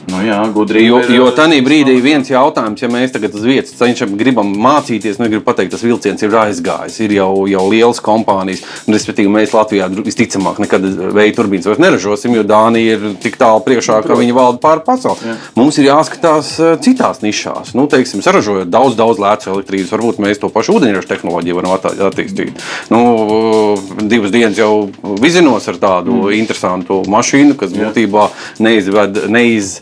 Speaker 1: Nu, jā, gudrīgi.
Speaker 2: Jo,
Speaker 1: ir,
Speaker 2: jo
Speaker 1: eh,
Speaker 2: tajā brīdī viens jautājums, ja mēs tagad uz vietas cenšamies, gribam mācīties, nu, gribu pateikt, tas vilciens ir aizgājis. Ir jau, jau lielas kompānijas, un, respektīvi, mēs Latvijā visticamāk nekad vēja turbīnas vairs neražosim, jo Dānija ir tik tālu priekšā, ka viņi valda pāri pasaulē. Mums ir jāskatās eh, citās nišās. Nu, teiksim, saražojot daudz, daudz lētas elektrības, varbūt mēs to pašu ūdeņraža tehnoloģiju varam attīstīt. Nu, divas dienas jau vizinos ar tādu mm. interesantu mašīnu, kas būtībā neizved, neiz,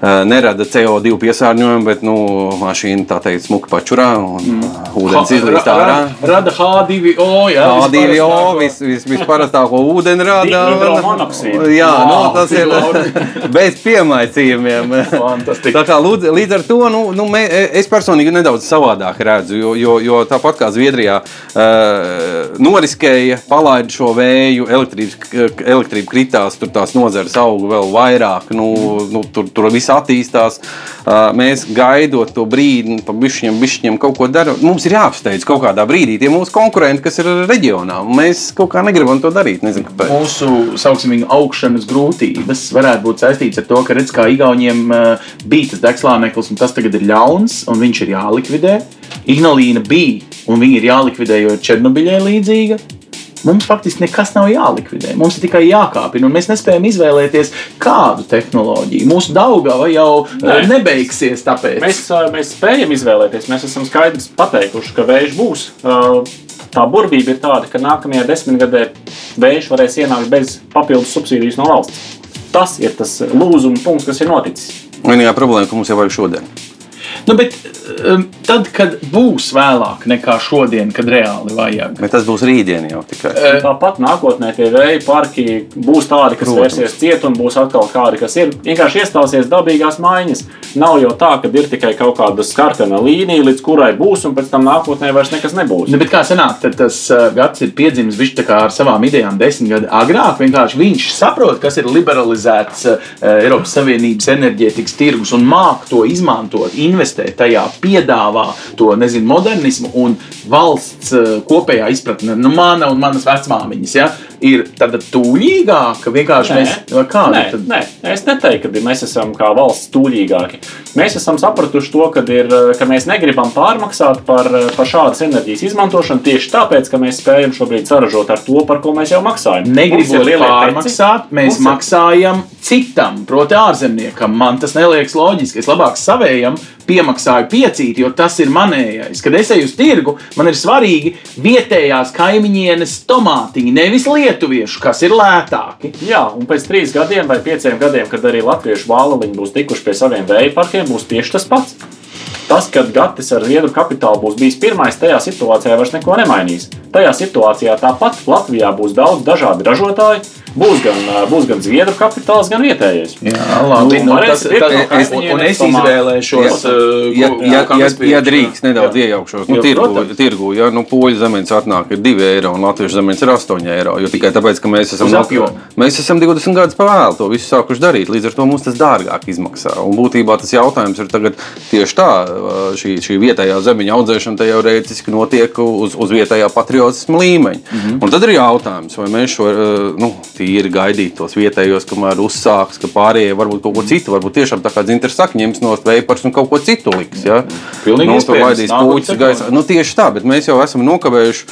Speaker 2: nerada CO2 piesārņojumu, bet nu, mašīna tā teikt smuki pačurā un mm. ūdens izlīst ārā.
Speaker 1: ra- Rada H2O. Jā,
Speaker 2: H2O
Speaker 1: visparastāko.
Speaker 2: vis, vis, visparastāko ūdeni rada. Jā, nu, tas ir bez piemaicījumiem. Tā kā līdz, līdz ar to nu, nu, mē, es personīgi nedaudz savādāk redzu, jo, jo, jo tāpat kā Zviedrijā uh, noriskēja, palaida šo vēju, elektrība kritās, tur tās nozares auga vēl vairāk, nu, nu, tur, tur viss attīstās. Uh, mēs gaidot to brīdi, pa bišķiņam, bišķiņam kaut ko darām. Mums ir jāapsteidz kaut kādā brīdī tie mūsu konkurenti, kas ir reģionā. Mēs kaut kā negribam to darīt. Nezinu, kāpēc.
Speaker 1: Mūsu sauksim augšanas grūtības varētu būt saistīts ar to, ka redz, kā Igauniem bija tas degslāneklis, un tas tagad ir ļauns, un viņš ir jālikvidē. Ignalīna bija, un viņa ir jālikvidē, jo Černobiļai līdzīga. Mums faktiski nekas nav jālikvidē. Mums ir tikai jākāpina, un mēs nespējam izvēlēties, kādu tehnoloģiju. Mūsu daļgava jau Nē.
Speaker 3: Nē.
Speaker 1: nebeigsies. Tāpēc.
Speaker 3: Mēs, ā, mēs spējam izvēlēties, mēs esam skaidri pateikuši, ka vējš būs. Ā, Tā burvība ir tāda, ka nākamajā desmitgadē vējš varēs ienākt bez papildus subsīdijas no valsts. Tas ir tas lūzuma punkts, kas ir noticis.
Speaker 2: Vienīgā problēma, ka mums jau vajag šodien.
Speaker 1: Nu, bet, um, tad, kad būs vēlāk nekā šodien, kad reāli vajag,
Speaker 2: Bet tas būs rītdien jau tikai.
Speaker 1: Eh,
Speaker 3: Tāpat nākotnē tie vēja parki būs tādi, kas
Speaker 2: Protams.
Speaker 3: vērsies ciet, un būs atkal kādi, kas ir vienkārši iestāsies dabīgās maiņas. Nav jau tā, ka ir tikai kaut kāda sarkana līnija, līdz kurai būs, un pēc tam nākotnē vairs nekas nebūs.
Speaker 1: Nu, bet kā sanāk, tad tas uh, gads ir piedzimis viņš tā kā ar savām idejām desmit gadu agrāk. Vienkārši viņš saprot, kas ir liberalizēts uh, Eiropas Savienības enerģētikas tirgus un māk to izmantot, investēt investē tajā, piedāvā to nezinu, modernismu un valsts eh, kopējā izpratne, nu, mana un manas vecmāmiņas, ja, ir tāda tūlīgāka. Vienkārši
Speaker 3: Nē.
Speaker 1: mēs vai kāda
Speaker 3: Nē, nē, es neteiktu, ka mēs esam kā valsts tūlīgāki. Mēs esam sapratuši to, ka, ir, ka mēs negribam pārmaksāt par, par šādas enerģijas izmantošanu tieši tāpēc, ka mēs spējam šobrīd saražot ar to, par ko mēs jau maksājam. Lielie
Speaker 1: pārmaksāt, mēs
Speaker 3: mums
Speaker 1: maksājam citam, proti, ārzemniekam. Man tas neliekas loģiski. Es labāk savējam piemaksāju piecīt, jo tas ir manējais. Kad es eju uz tirgu, man ir svarīgi vietējās kaimiņienes tomātiņi, nevis lietuviešu, kas ir lētāki.
Speaker 3: Jā, un pēc trīs gadiem vai pieciem gadiem, kad arī latviešu vāliņi būs tikuši pie saviem vēja parkiem, būs tieši tas pats. Tas, kad Gatis ar Zviedru kapitālu būs bijis pirmais, tajā situācijā vairs neko nemainīs. Tajā situācijā tāpat Latvijā būs daudz dažādu ražotāju. Būs gan, būs gan Zviedru kapitāls, gan vietējais.
Speaker 1: Jā, labi.
Speaker 3: Nu,
Speaker 1: Nu, tas, tas,
Speaker 3: no
Speaker 1: es, un es izvēlēšos,
Speaker 2: Ja, ja, ja, ja drīkst nedaudz
Speaker 1: Jā.
Speaker 2: iejaukšos, nu, tirgu, tirgu, ja nu, poļu zemens atnāk ir 2 eiro un latviešu zemens ir 8 eiro. Jo tikai tāpēc, ka mēs esam,
Speaker 1: apjomu.
Speaker 2: mēs esam 20 gadus pavēlu to visu sākuši darīt. Līdz ar to mums tas dārgāk izmaksā. Un būtībā tas jautājums ir tagad tieši tā, šī, šī vietējā zemeņa audzēšana teorētiski notiek uz, uz vietējā patriotisma līmeņa. Mm. -hmm. Un tad ir jautājums, vai mēs šo nu, tīri gaidīt tos vietējos, kamēr uzsāks, ka pārējie varbūt kaut ko citu, varbūt tiešām tā kā dzintra saka, ņems no veipars un kaut ko citu liks. Ja?
Speaker 1: Pilnīgi
Speaker 2: nu, tur
Speaker 1: nākotnes
Speaker 2: puķis gaisā. Nu, tieši tā, bet mēs jau esam nokavējuši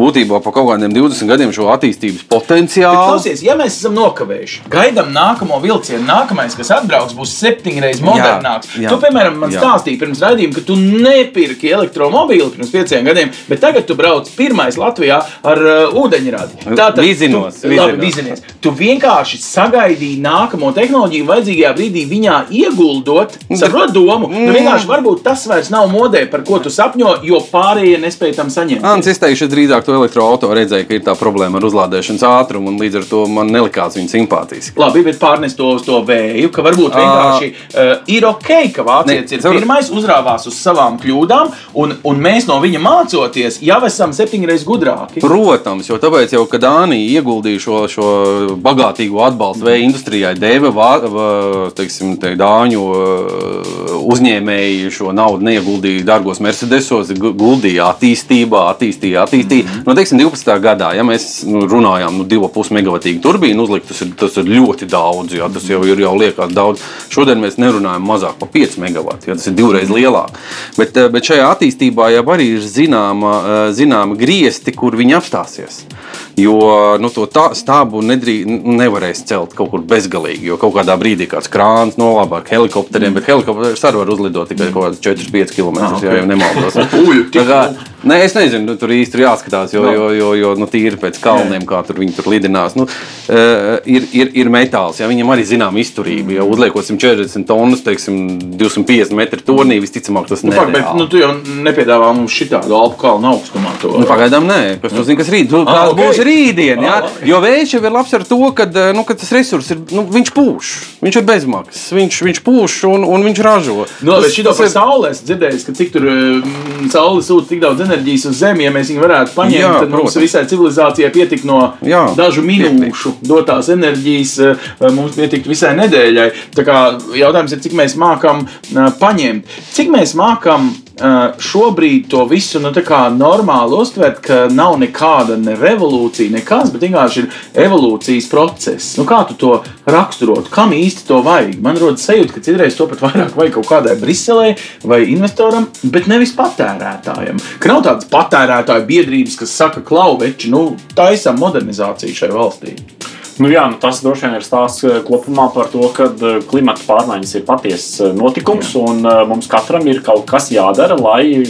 Speaker 2: būtībā pa kaut kādiem 20 gadiem šo attīstības
Speaker 1: Bet
Speaker 2: potenciālu.
Speaker 1: Klausies, ja mēs esam nokavējuši, gaidām nākamo vilcienu, nākamais, kas atbrauks, būs septiņreiz modernāks.
Speaker 2: jā.
Speaker 1: Tu, piemēram, man
Speaker 2: Jā.
Speaker 1: stāstīji pirms raidījuma, ka tu nepirki elektromobīli pirms pieciem gadiem, bet tagad tu brauc pirmais Latvijā ar uh, ūdeņradi.
Speaker 2: Vizinos,
Speaker 1: tu, labi,
Speaker 2: vizinos.
Speaker 1: Vizinies. Tu vienkārši sagaidīji nākamo tehnoloģiju, vajadzīgajā brīdī viņā ieguldot, saprot domu. Nu, vienkārši varbūt tas vairs nav modē, par ko tu sapņo, jo pārējie nespēj tam saņemt.
Speaker 2: Ants, es teikšu, es drīzāk to elektroautorātu redzēju, ka ir tā problēma ar uzlādēšanas ātrumu, un līdz ar to man nelikās viņa simpātiski.
Speaker 1: Labi, bet pārnest to uz to vēju, ka varbūt vienkārši uh, ir ok, ka vācietis ir pirmais, uzrāvās uz savām kļūdām, un, un mēs no viņa mācoties, jau esam septiņreiz gudrāki.
Speaker 2: Protams, jo tāpēc, jau, kad Dānija ieguldīja šo, šo bagātīgo atbalstu vēja industrijai, deva teiksim, te dāņu uh, uzņēmēji šo naudu neieguldīja dārgos Mercedesos, gu- guldīja attīstībā, attīstīja, attīstīja.
Speaker 1: Mhm.
Speaker 2: No, teiksim, 12. gadā, ja mēs nu, runājām, nu, 2,5 megawatīgu turbīnu uzlikt, tas ir, tas ir ļoti daudz, ja, tas jau ir jau liekas daudz. Šodien mēs nerunājam mazāk par 5 megawatiem, ja, tas ir divreiz lielāk. Bet, eh, bet šajā attīstībā jau arī ir zināma, eh, zināma griezti, kur viņi apstāsies. Jo nu, to tā, stābu nedrī, nevarēs celt kaut kur bezgalīgi. Jo kaut kādā brīdī kāds krāns nolabā ar helikopteriem, bet helikopters arī var uzlidot tikai kaut kāds 4-5 km.
Speaker 1: Ah, ok.
Speaker 2: Ja jau nemaldos. Kā, Nē, es nezinu, nu, tur īsti ir jāskatās, jo, jo, jo, jo nu, tīri pēc kalniem, kā tur viņi tur lidinās. Nu, uh, ir, ir, ir metāls, ja viņam arī zinām izturība. Ja uzliekot 140 tonnas, teiksim, 250 metru turnī, visticamāk tas
Speaker 1: Nu, pak, bet
Speaker 2: nereāli.
Speaker 1: nu, tu jau nepiedāvā mums šitādu alpu kalnu augstumā. To.
Speaker 2: Nu, pagaidām, nē, kas to zina, kas rīt. Nu,
Speaker 1: Ah,
Speaker 2: Kāds
Speaker 1: ok.
Speaker 2: būs rītdien?
Speaker 1: Ah, labi.
Speaker 2: Jo vējš jau ir labs ar to, ka nu, kad tas resurs ir, nu, viņš pūš, viņš ir bezmaksas, viņš, viņš pūš un, un viņš ražo.
Speaker 1: Nu, bet
Speaker 2: Tas- tas
Speaker 1: par
Speaker 2: ir-
Speaker 1: saulē es dzirdēju, ka cik tur mm, saule sūta tik daudz enerģijas uz Zemi, ja mēs viņu varētu paņemt,
Speaker 2: Jā,
Speaker 1: tad mums
Speaker 2: protams.
Speaker 1: visai civilizācijai pietik no
Speaker 2: Jā,
Speaker 1: dažu minūšu dotās enerģijas, eh, mums pietiktu visai nedēļai. Tā kā jautājums ir, cik mēs mākam eh, paņemt. Cik mēs mākam eh, šobrīd to visu nu, normāli uztvert, ka nav nekāda ne revolūcija, nekas, bet vienkārši ir evolūcijas process. Nu, kā tu to raksturot? Kam īsti to vajag? Man rodas sajūta, ka citreiz to pat vairāk vajag kaut kādai Briselē vai investoram, bet nevis patērētājam. Ka nav tādas patērētāju biedrības, kas saka, klauveči, nu, taisam modernizāciju šai valstī.
Speaker 3: Nu, jā, nu, tas droši vien ir stāsts eh, kopumā par to, ka eh, klimata pārmaiņas ir patiesas notikums, jā. un eh, mums katram ir kaut kas jādara, lai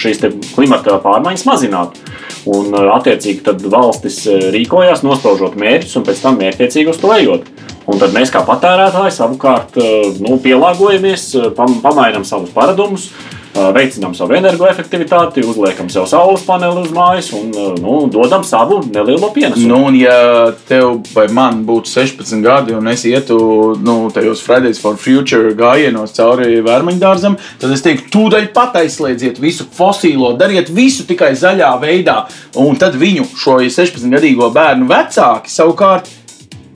Speaker 3: šīs klimata pārmaiņas mazinātu. Un, eh, attiecīgi, tad valstis eh, rīkojās, nospraužot mērķus, un pēc tam mērķiecīgi uz to ejot. Un tad mēs, kā patērētāji, savukārt eh, nu, pielāgojamies, eh, pam- pamainām savus paradumus, eh, veicinām savu energoefektivitāti, uzliekam sev saules paneli uz mājas un nu, dodam savu nelielo pienesumu.
Speaker 1: Nu, un ja tev vai man būtu 16 gadi, un es ietu nu, tajos Fridays for Future gājienos cauri vērmaņdārzam, tad es teiktu, tūdaļ pat aizslēdziet visu fosīlo, dariet visu tikai zaļā veidā. Un tad viņu, šo 16-gadīgo bērnu vecāki, savukārt,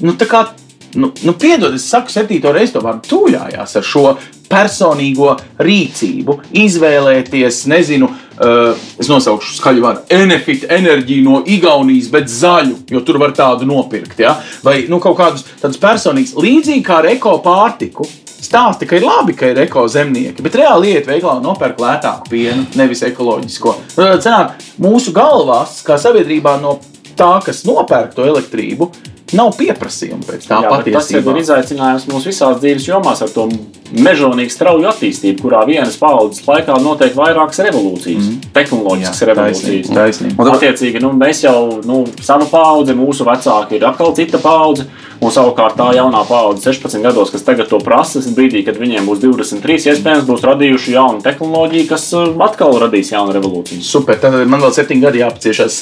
Speaker 1: nu, tā kā nu, nu piedod, es saku, septīto reizi to vārdu tūļājās ar šo personīgo rīcību, izvēlēties, nezinu, uh, es nosaukšu skaļu vārdu, Enefit enerģiju no Igaunijas, bet zaļu, jo tur var tādu nopirkt. Ja? Vai nu, kaut kādus tādus personīgus, līdzīgi kā ar eko pārtiku. Stāsti, ka ir labi, ka ir eko zemnieki, bet reāli iet veikalā un nopērk lētāku pienu, nevis ekoloģisko. Cenāk, mūsu galvās, kā sabiedrībā, no tā, kas nopērk to elektrību, nav pieprasījuma pēc tā
Speaker 3: Jā, bet tas
Speaker 1: patiesībā.
Speaker 3: ir izaicinājums mums visās dzīves jomās ar to mežonīgi strauju attīstību, kurā vienas paudzes laikā notiek vairākas revolūcijas, tehnoloģiskas revolūcijas.
Speaker 1: Taisnība.
Speaker 2: Un
Speaker 3: Attiecīgi, nu, mēs jau, nu, sava paudze, mūsu vecāki ir atkal cita paudze, un savukārt tā jaunā paudze, 16 gados, kas tagad to prasa, brīdī, kad viņiem būs 23, iespējams, būs radījuši jaunu tehnoloģiju, kas uh, atkal radīs jaunu revolūciju.
Speaker 1: Super, tad man vēl septiņi gadi jāpaciešās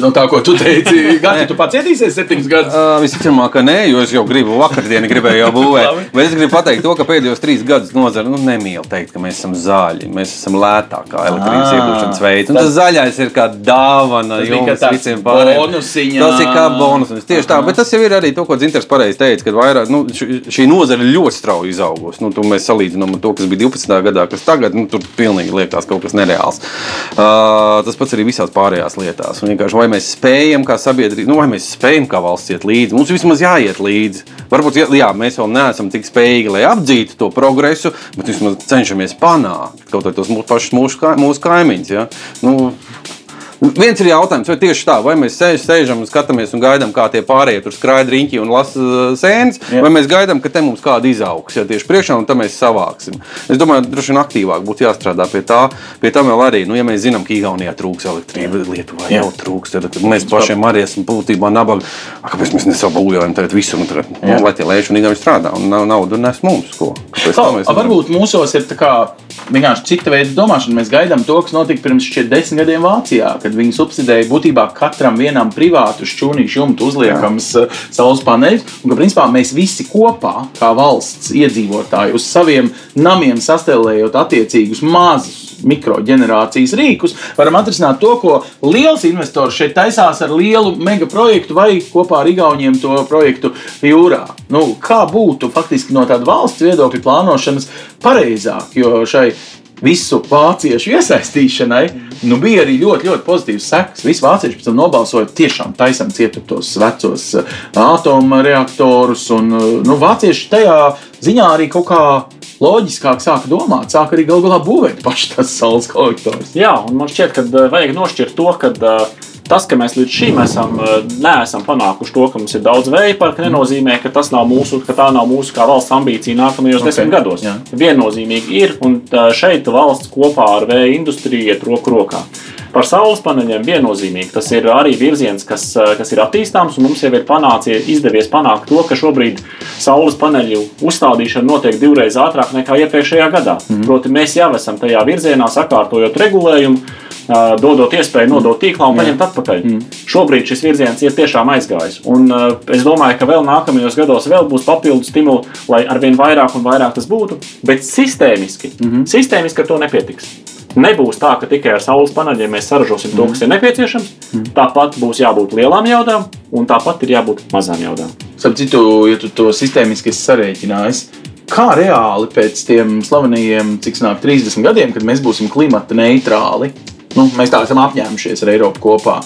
Speaker 1: no tā, ko tu teici. Gati, tu pacietīsies septiņus gadus.
Speaker 2: Uh, Visticamāk, ka nē, jo es jau gribu vakardienu, gribēju jau būvēt. Bet es gribu pateikt to, ka pēdējos trīs gadus nozara nu, nemīl teikt, ka mēs esam zaļi. Mēs esam lētākā elektrības iegūšanas veids. Un
Speaker 1: Tas-
Speaker 2: tas zaļais ir kā dāvana jums visiem pārējiem.
Speaker 1: bonusiņā.
Speaker 2: Tas ir kā bonus. Tieši tā, bet tas jau ir arī to, ko Zinters pareizi teica, ka vairāk, nu, šī nozara ļoti strauji izaugusi. Nu, mēs salīdzinām to, kas bija 12. gadā, kas tagad, nu, tur pilnīgi liekas kaut kas nereāls. Uh, tas pats arī visās pārējās lietās. Un vai mēs spējam kā sabiedrība, nu, vai mēs spējam kā valsts iet līdzi. Mums vismaz jāiet līdzi. Varbūt jā, mēs vēl neesam tik spējīgi, lai apdzītu to progresu, bet vismaz cenšamies panākt kaut kādus mūsu pašus mūsu, kā- mūsu kaimiņus. Ja? Nu, Viens ir jautājums, vai tieši tā, vai mēs sēž, sēžam un skatāmies un gaidām, kā tie pārējie tur skraida riņķi un lasa uh, sēnes,
Speaker 1: Jā.
Speaker 2: vai mēs gaidām, ka te mums kāda izaugs, ja tieši priekšā, un tam mēs savāksim. Es domāju, droši vien aktīvāk būtu jāstrādā pie tā. Pie tam vēl arī, nu, ja mēs zinām, ka Igaunijā trūks elektrība, Lietuvā jau trūks, tad, tad mēs pašiem arī esam būtībā nabaga. Kāpēc mēs nesabūvējam tagad visur, un tagad, nu, lai tie lēši un Igauni strādā, un nav naudu nes mums, ko? Kāpēc tā
Speaker 1: Tā,
Speaker 2: mēs
Speaker 1: varbūt mūsos ir tā kā vienkārši cita veida domāšana. Mēs gaidām to, kas notika pirms šķiet desmit gadiem Vācijā, kad viņi subsidēja būtībā katram vienam privātu šķūnīšu jumtu uzliekams uh, saules paneļus. Un ka principā mēs visi kopā, kā valsts iedzīvotāji, uz saviem namiem sastelējot attiecīgus mazus mikroģenerācijas rīkus, varam atrisināt to, ko liels investors šeit taisās ar lielu mega projektu vai kopā ar Igauniem to projektu jūrā. Nu, kā būtu faktiski no tāda valsts viedokļa plānošanas pareizāk, jo šai visu vāciešu iesaistīšanai nu, bija arī ļoti, ļoti pozitīvs sekas. Visi vācieši pēc tam nobalsoja, tiešām taisam cietu tos vecos eh, atomreaktorus. Un, eh, nu, vācieši tajā ziņā arī kaut kā loģiskāk sāka domāt, sāka arī galu galā būvēt pašas tās saules kolektorus.
Speaker 3: Jā, un man šķiet, ka uh, vajag nošķirt to, ka uh, tas, ka mēs līdz šim esam, uh, neesam panākuši to, ka mums ir daudz vēja parka, nenozīmē, ka, tas nav mūsu, ka tā nav mūsu kā valsts ambīcija nākamajos
Speaker 1: Ok,
Speaker 3: okay. desmit gados.
Speaker 1: jā.
Speaker 3: Viennozīmīgi ir, un uh, šeit valsts kopā ar vēja industriju iet roku rokā. Par saules paneļiem viennozīmīgi tas ir arī virziens, kas, uh, kas ir attīstāms, un mums jau ir panācies, izdevies panākt to, ka šobrīd saules paneļu uzstādīšana notiek divreiz ātrāk nekā iepriekšējā gadā. Mm -hmm. Proti, mēs jau esam tajā virzienā, sakārtojot regulējumu, uh, dodot iespēju nodot tīklā un paņemt atpakaļ. Mm. Šobrīd šis virziens ir tiešām aizgājis. Un, uh, es domāju, ka vēl nākamajos gados vēl būs papildus stimuli, lai arvien vairāk un vairāk tas būtu. Bet sistēmiski, mm -hmm. sistēmiski ar to nepietiks. Nebūs tā, ka tikai ar saules paneļiem mēs saražosim to, kas ir nepieciešams. Tāpat būs jābūt lielām jaudām, un tāpat ir jābūt mazām jaudām.
Speaker 1: Starp citu, ja tu to sistēmiski esi sarēķinājis, kā reāli pēc tiem slavenajiem, cik snāk 30 gadiem, kad mēs būsim klimata neitrāli, nu, mēs tā esam apņēmušies ar Eiropu kopā.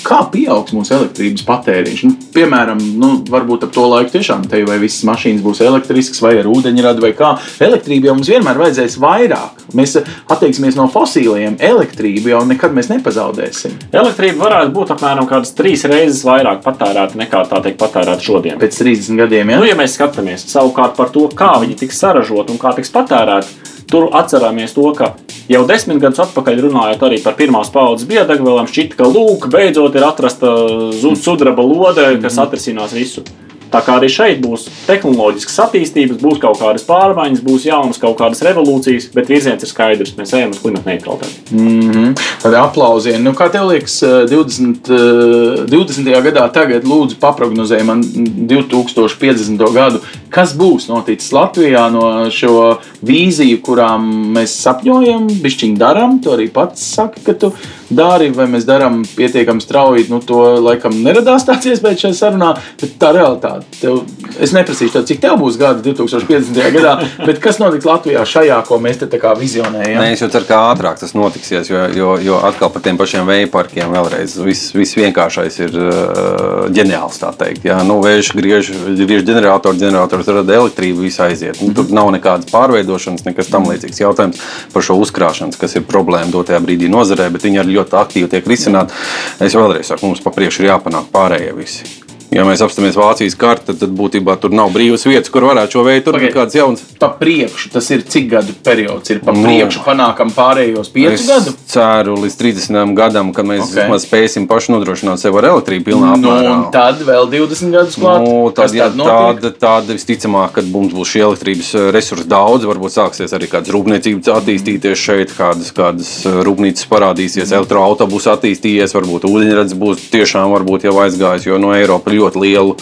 Speaker 1: Kā pieaugs mūsu elektrības patēriņš? Nu, piemēram, nu, varbūt ap to laiku tiešām te vai visas mašīnas būs elektriskas, vai ar ūdeņradi, vai kā. Elektrību jau mums vienmēr vajadzēs vairāk. Mēs eh, atteiksimies no fosiliem. Elektrību jau nekad mēs nepazaudēsim.
Speaker 3: Elektrība varētu būt apmēram kādas trīs reizes vairāk patērēta nekā tā tiek patērēta šodien.
Speaker 1: Pēc 30 gadiem, ja?
Speaker 3: Nu, ja mēs skatāmies savukārt par to, kā viņi tiks saražoti un kā tiks patērēti, tur atceramies to, ka jau desmit gadus atpakaļ runājot arī par pirmās paudzes biodegvielām, šķita, ka lūk, beidzot ir atrasta zu- sudraba lode, kas atrisinās visu. Tā kā arī šeit būs tehnoloģiskas attīstības, būs kaut kādas pārmaiņas, būs jaunas kaut kādas revolūcijas, bet virziens ir skaidrs. Mēs ejam uz klimata neutralitāti.
Speaker 1: Mm -hmm. Tāda aplausiena. Nu, kā tev liekas, eh, 20. eh, 20. gadā, tagad lūdzu paprognozēj man 2050. gadu, kas būs noticis Latvijā no šo vīziju, kurām mēs sapņojam, bišķiņ darām. Tu arī pats saki, ka tu dari, vai mēs darām pietiekami strauji. Nu, to laikam neradās tāds iespējas šajā sarunā, bet tā realitāte. Tev, es neprasīšu, tev, cik tev būs gadi 2050. gadā, bet kas notiks Latvijā šajā, ko mēs te tā kā vizionējam?
Speaker 2: Nē, es jau ceru, ka ātrāk tas notiksies, jo, jo, jo atkal par tiem pašiem vēja parkiem vēlreiz viss vis vienkāršais ir uh, ģeniāls. Jā, nu, vējš griež, griež ģeneratoru, ģenerators rada elektrību, viss aiziet. Nu, tur nav nekādas pārveidošanas, nekas tam līdzīgs. Jautājums par šo uzkrāšanas, kas ir problēma dotajā brīdī nozarē, bet viņi arī ļoti aktīvi tiek risināti. Es vēlreiz saku, mums pa priekšu ir jāpanāk pārējie visi. Ja mēs apstāmies Vācijas kartē, tad būtībā tur nav brīvas vietas, kur varētu šo veidu turpināt. Kāds jauns?
Speaker 1: Pa priekšu tas ir cik gadu periods? Ir pa nu, priekšu panākam pārējos piecu gadu?
Speaker 2: Ceru līdz 30 gadam, kad mēs okay. spēsim paši nodrošināt sev ar elektrību pilnā
Speaker 1: nu, apmērā. Un tad vēl 20 gadus klāt. Nu, tad,
Speaker 2: ja, tāda, tāda visticamāk, kad mums būs šī elektrības eh, resursi daudz, varbūt sāksies arī kādas rūpniecības attīstīties šeit, kādas, kādas eh, rūpnīcas parādīsies, mm. elektroautobusu attīstīsies, varbūt ūdeņrads būs tiešām varbūt jau aizgājis, jo no Eiropas ļoti lielu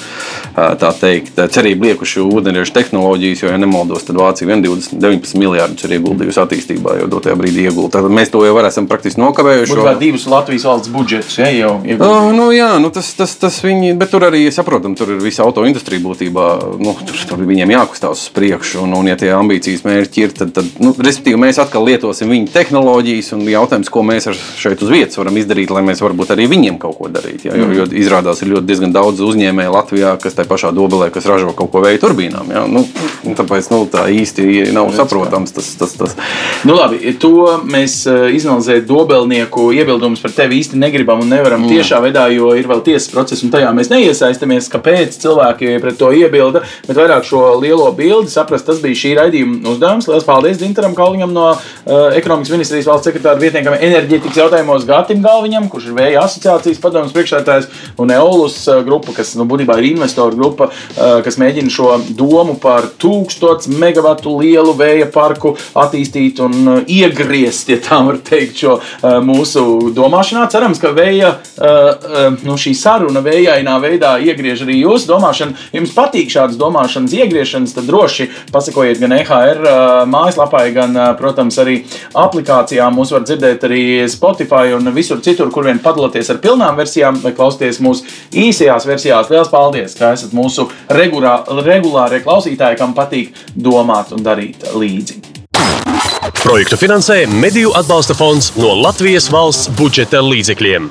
Speaker 2: teikt, cerību liekuši ūdeņraža tehnoloģijas, jo, ja nemaldos, tad Vācija 20, 19 miljardus ir ieguldījusi attīstībā, jau dotajā brīdī ieguldījusi. Tad mēs to jau esam praktiski nokavējuši.
Speaker 1: Tur vēl divus Latvijas valsts budžetus, ja jau
Speaker 2: ir. Uh, nu, jā, nu, tas, tas, tas viņi, bet tur arī, saprotam, tur ir visa auto industrija būtībā, nu, tur, tur viņiem jākustās uz priekšu, un, un ja tie ambīcijas mērķi ir, tad, tad nu, respektīvi, mēs atkal lietosim viņu tehnoloģijas, un jautājums, ko mēs šeit uz vietas varam izdarīt, lai mēs varbūt arī viņiem kaut ko darītu. Ja, jo, jo izrādās ir ļoti diezgan daudz uzņēmēju Latvijā, kas tajā pašā dobelē, kas ražo kaut ko vēja turbīnām. Ja? Nu, tāpēc nu, tā īsti nav saprotams. Tas, tas, tas.
Speaker 1: Nu, labi, to mēs eh, izanalizējam dobelnieku iebildumus par tevi īsti negribam un nevaram mm. tiešā veidā, jo ir vēl tiesas process un tajā mēs neiesaistamies. Kāpēc cilvēki pret to iebilda, bet vairāk šo lielo bildi saprast, tas bija šī raidījuma uzdevums. Lielas paldies Dintaram Kalniņam no uh, ekonomikas ministrijas valsts sekretāra vietniekam enerģētikas jautājumos Gatim Galviņam, kurš ir vēja asociācijas padomus priekšsētājs un Eolus uh, grupa, kas nu, būtībā ir investoru grupa, uh, kas mēģina šo domu par tūkstošu megawatu lielu vēja parku attīstīt un uh, iegriezt, ja tā var teikt, šo uh, mūsu domāšanā. Cerams, ka vēja, nu, šī saruna vējainā veidā iegriež arī jūsu domāšanu. Jums patīk šādas domāšanas iegriešanas, tad droši pasakojiet gan EHR mājaslapai, gan, protams, arī aplikācijām. Mūs var dzirdēt arī Spotify un visur citur, kur vien padalāties ar pilnām versijām vai klausīties mūsu īsajās versijās. Liels paldies, ka esat mūsu regulā, regulārie klausītāji, kam patīk domāt un darīt līdzi.
Speaker 4: Projektu finansē Mediju atbalsta fonds no Latvijas valsts budžeta līdzekļiem.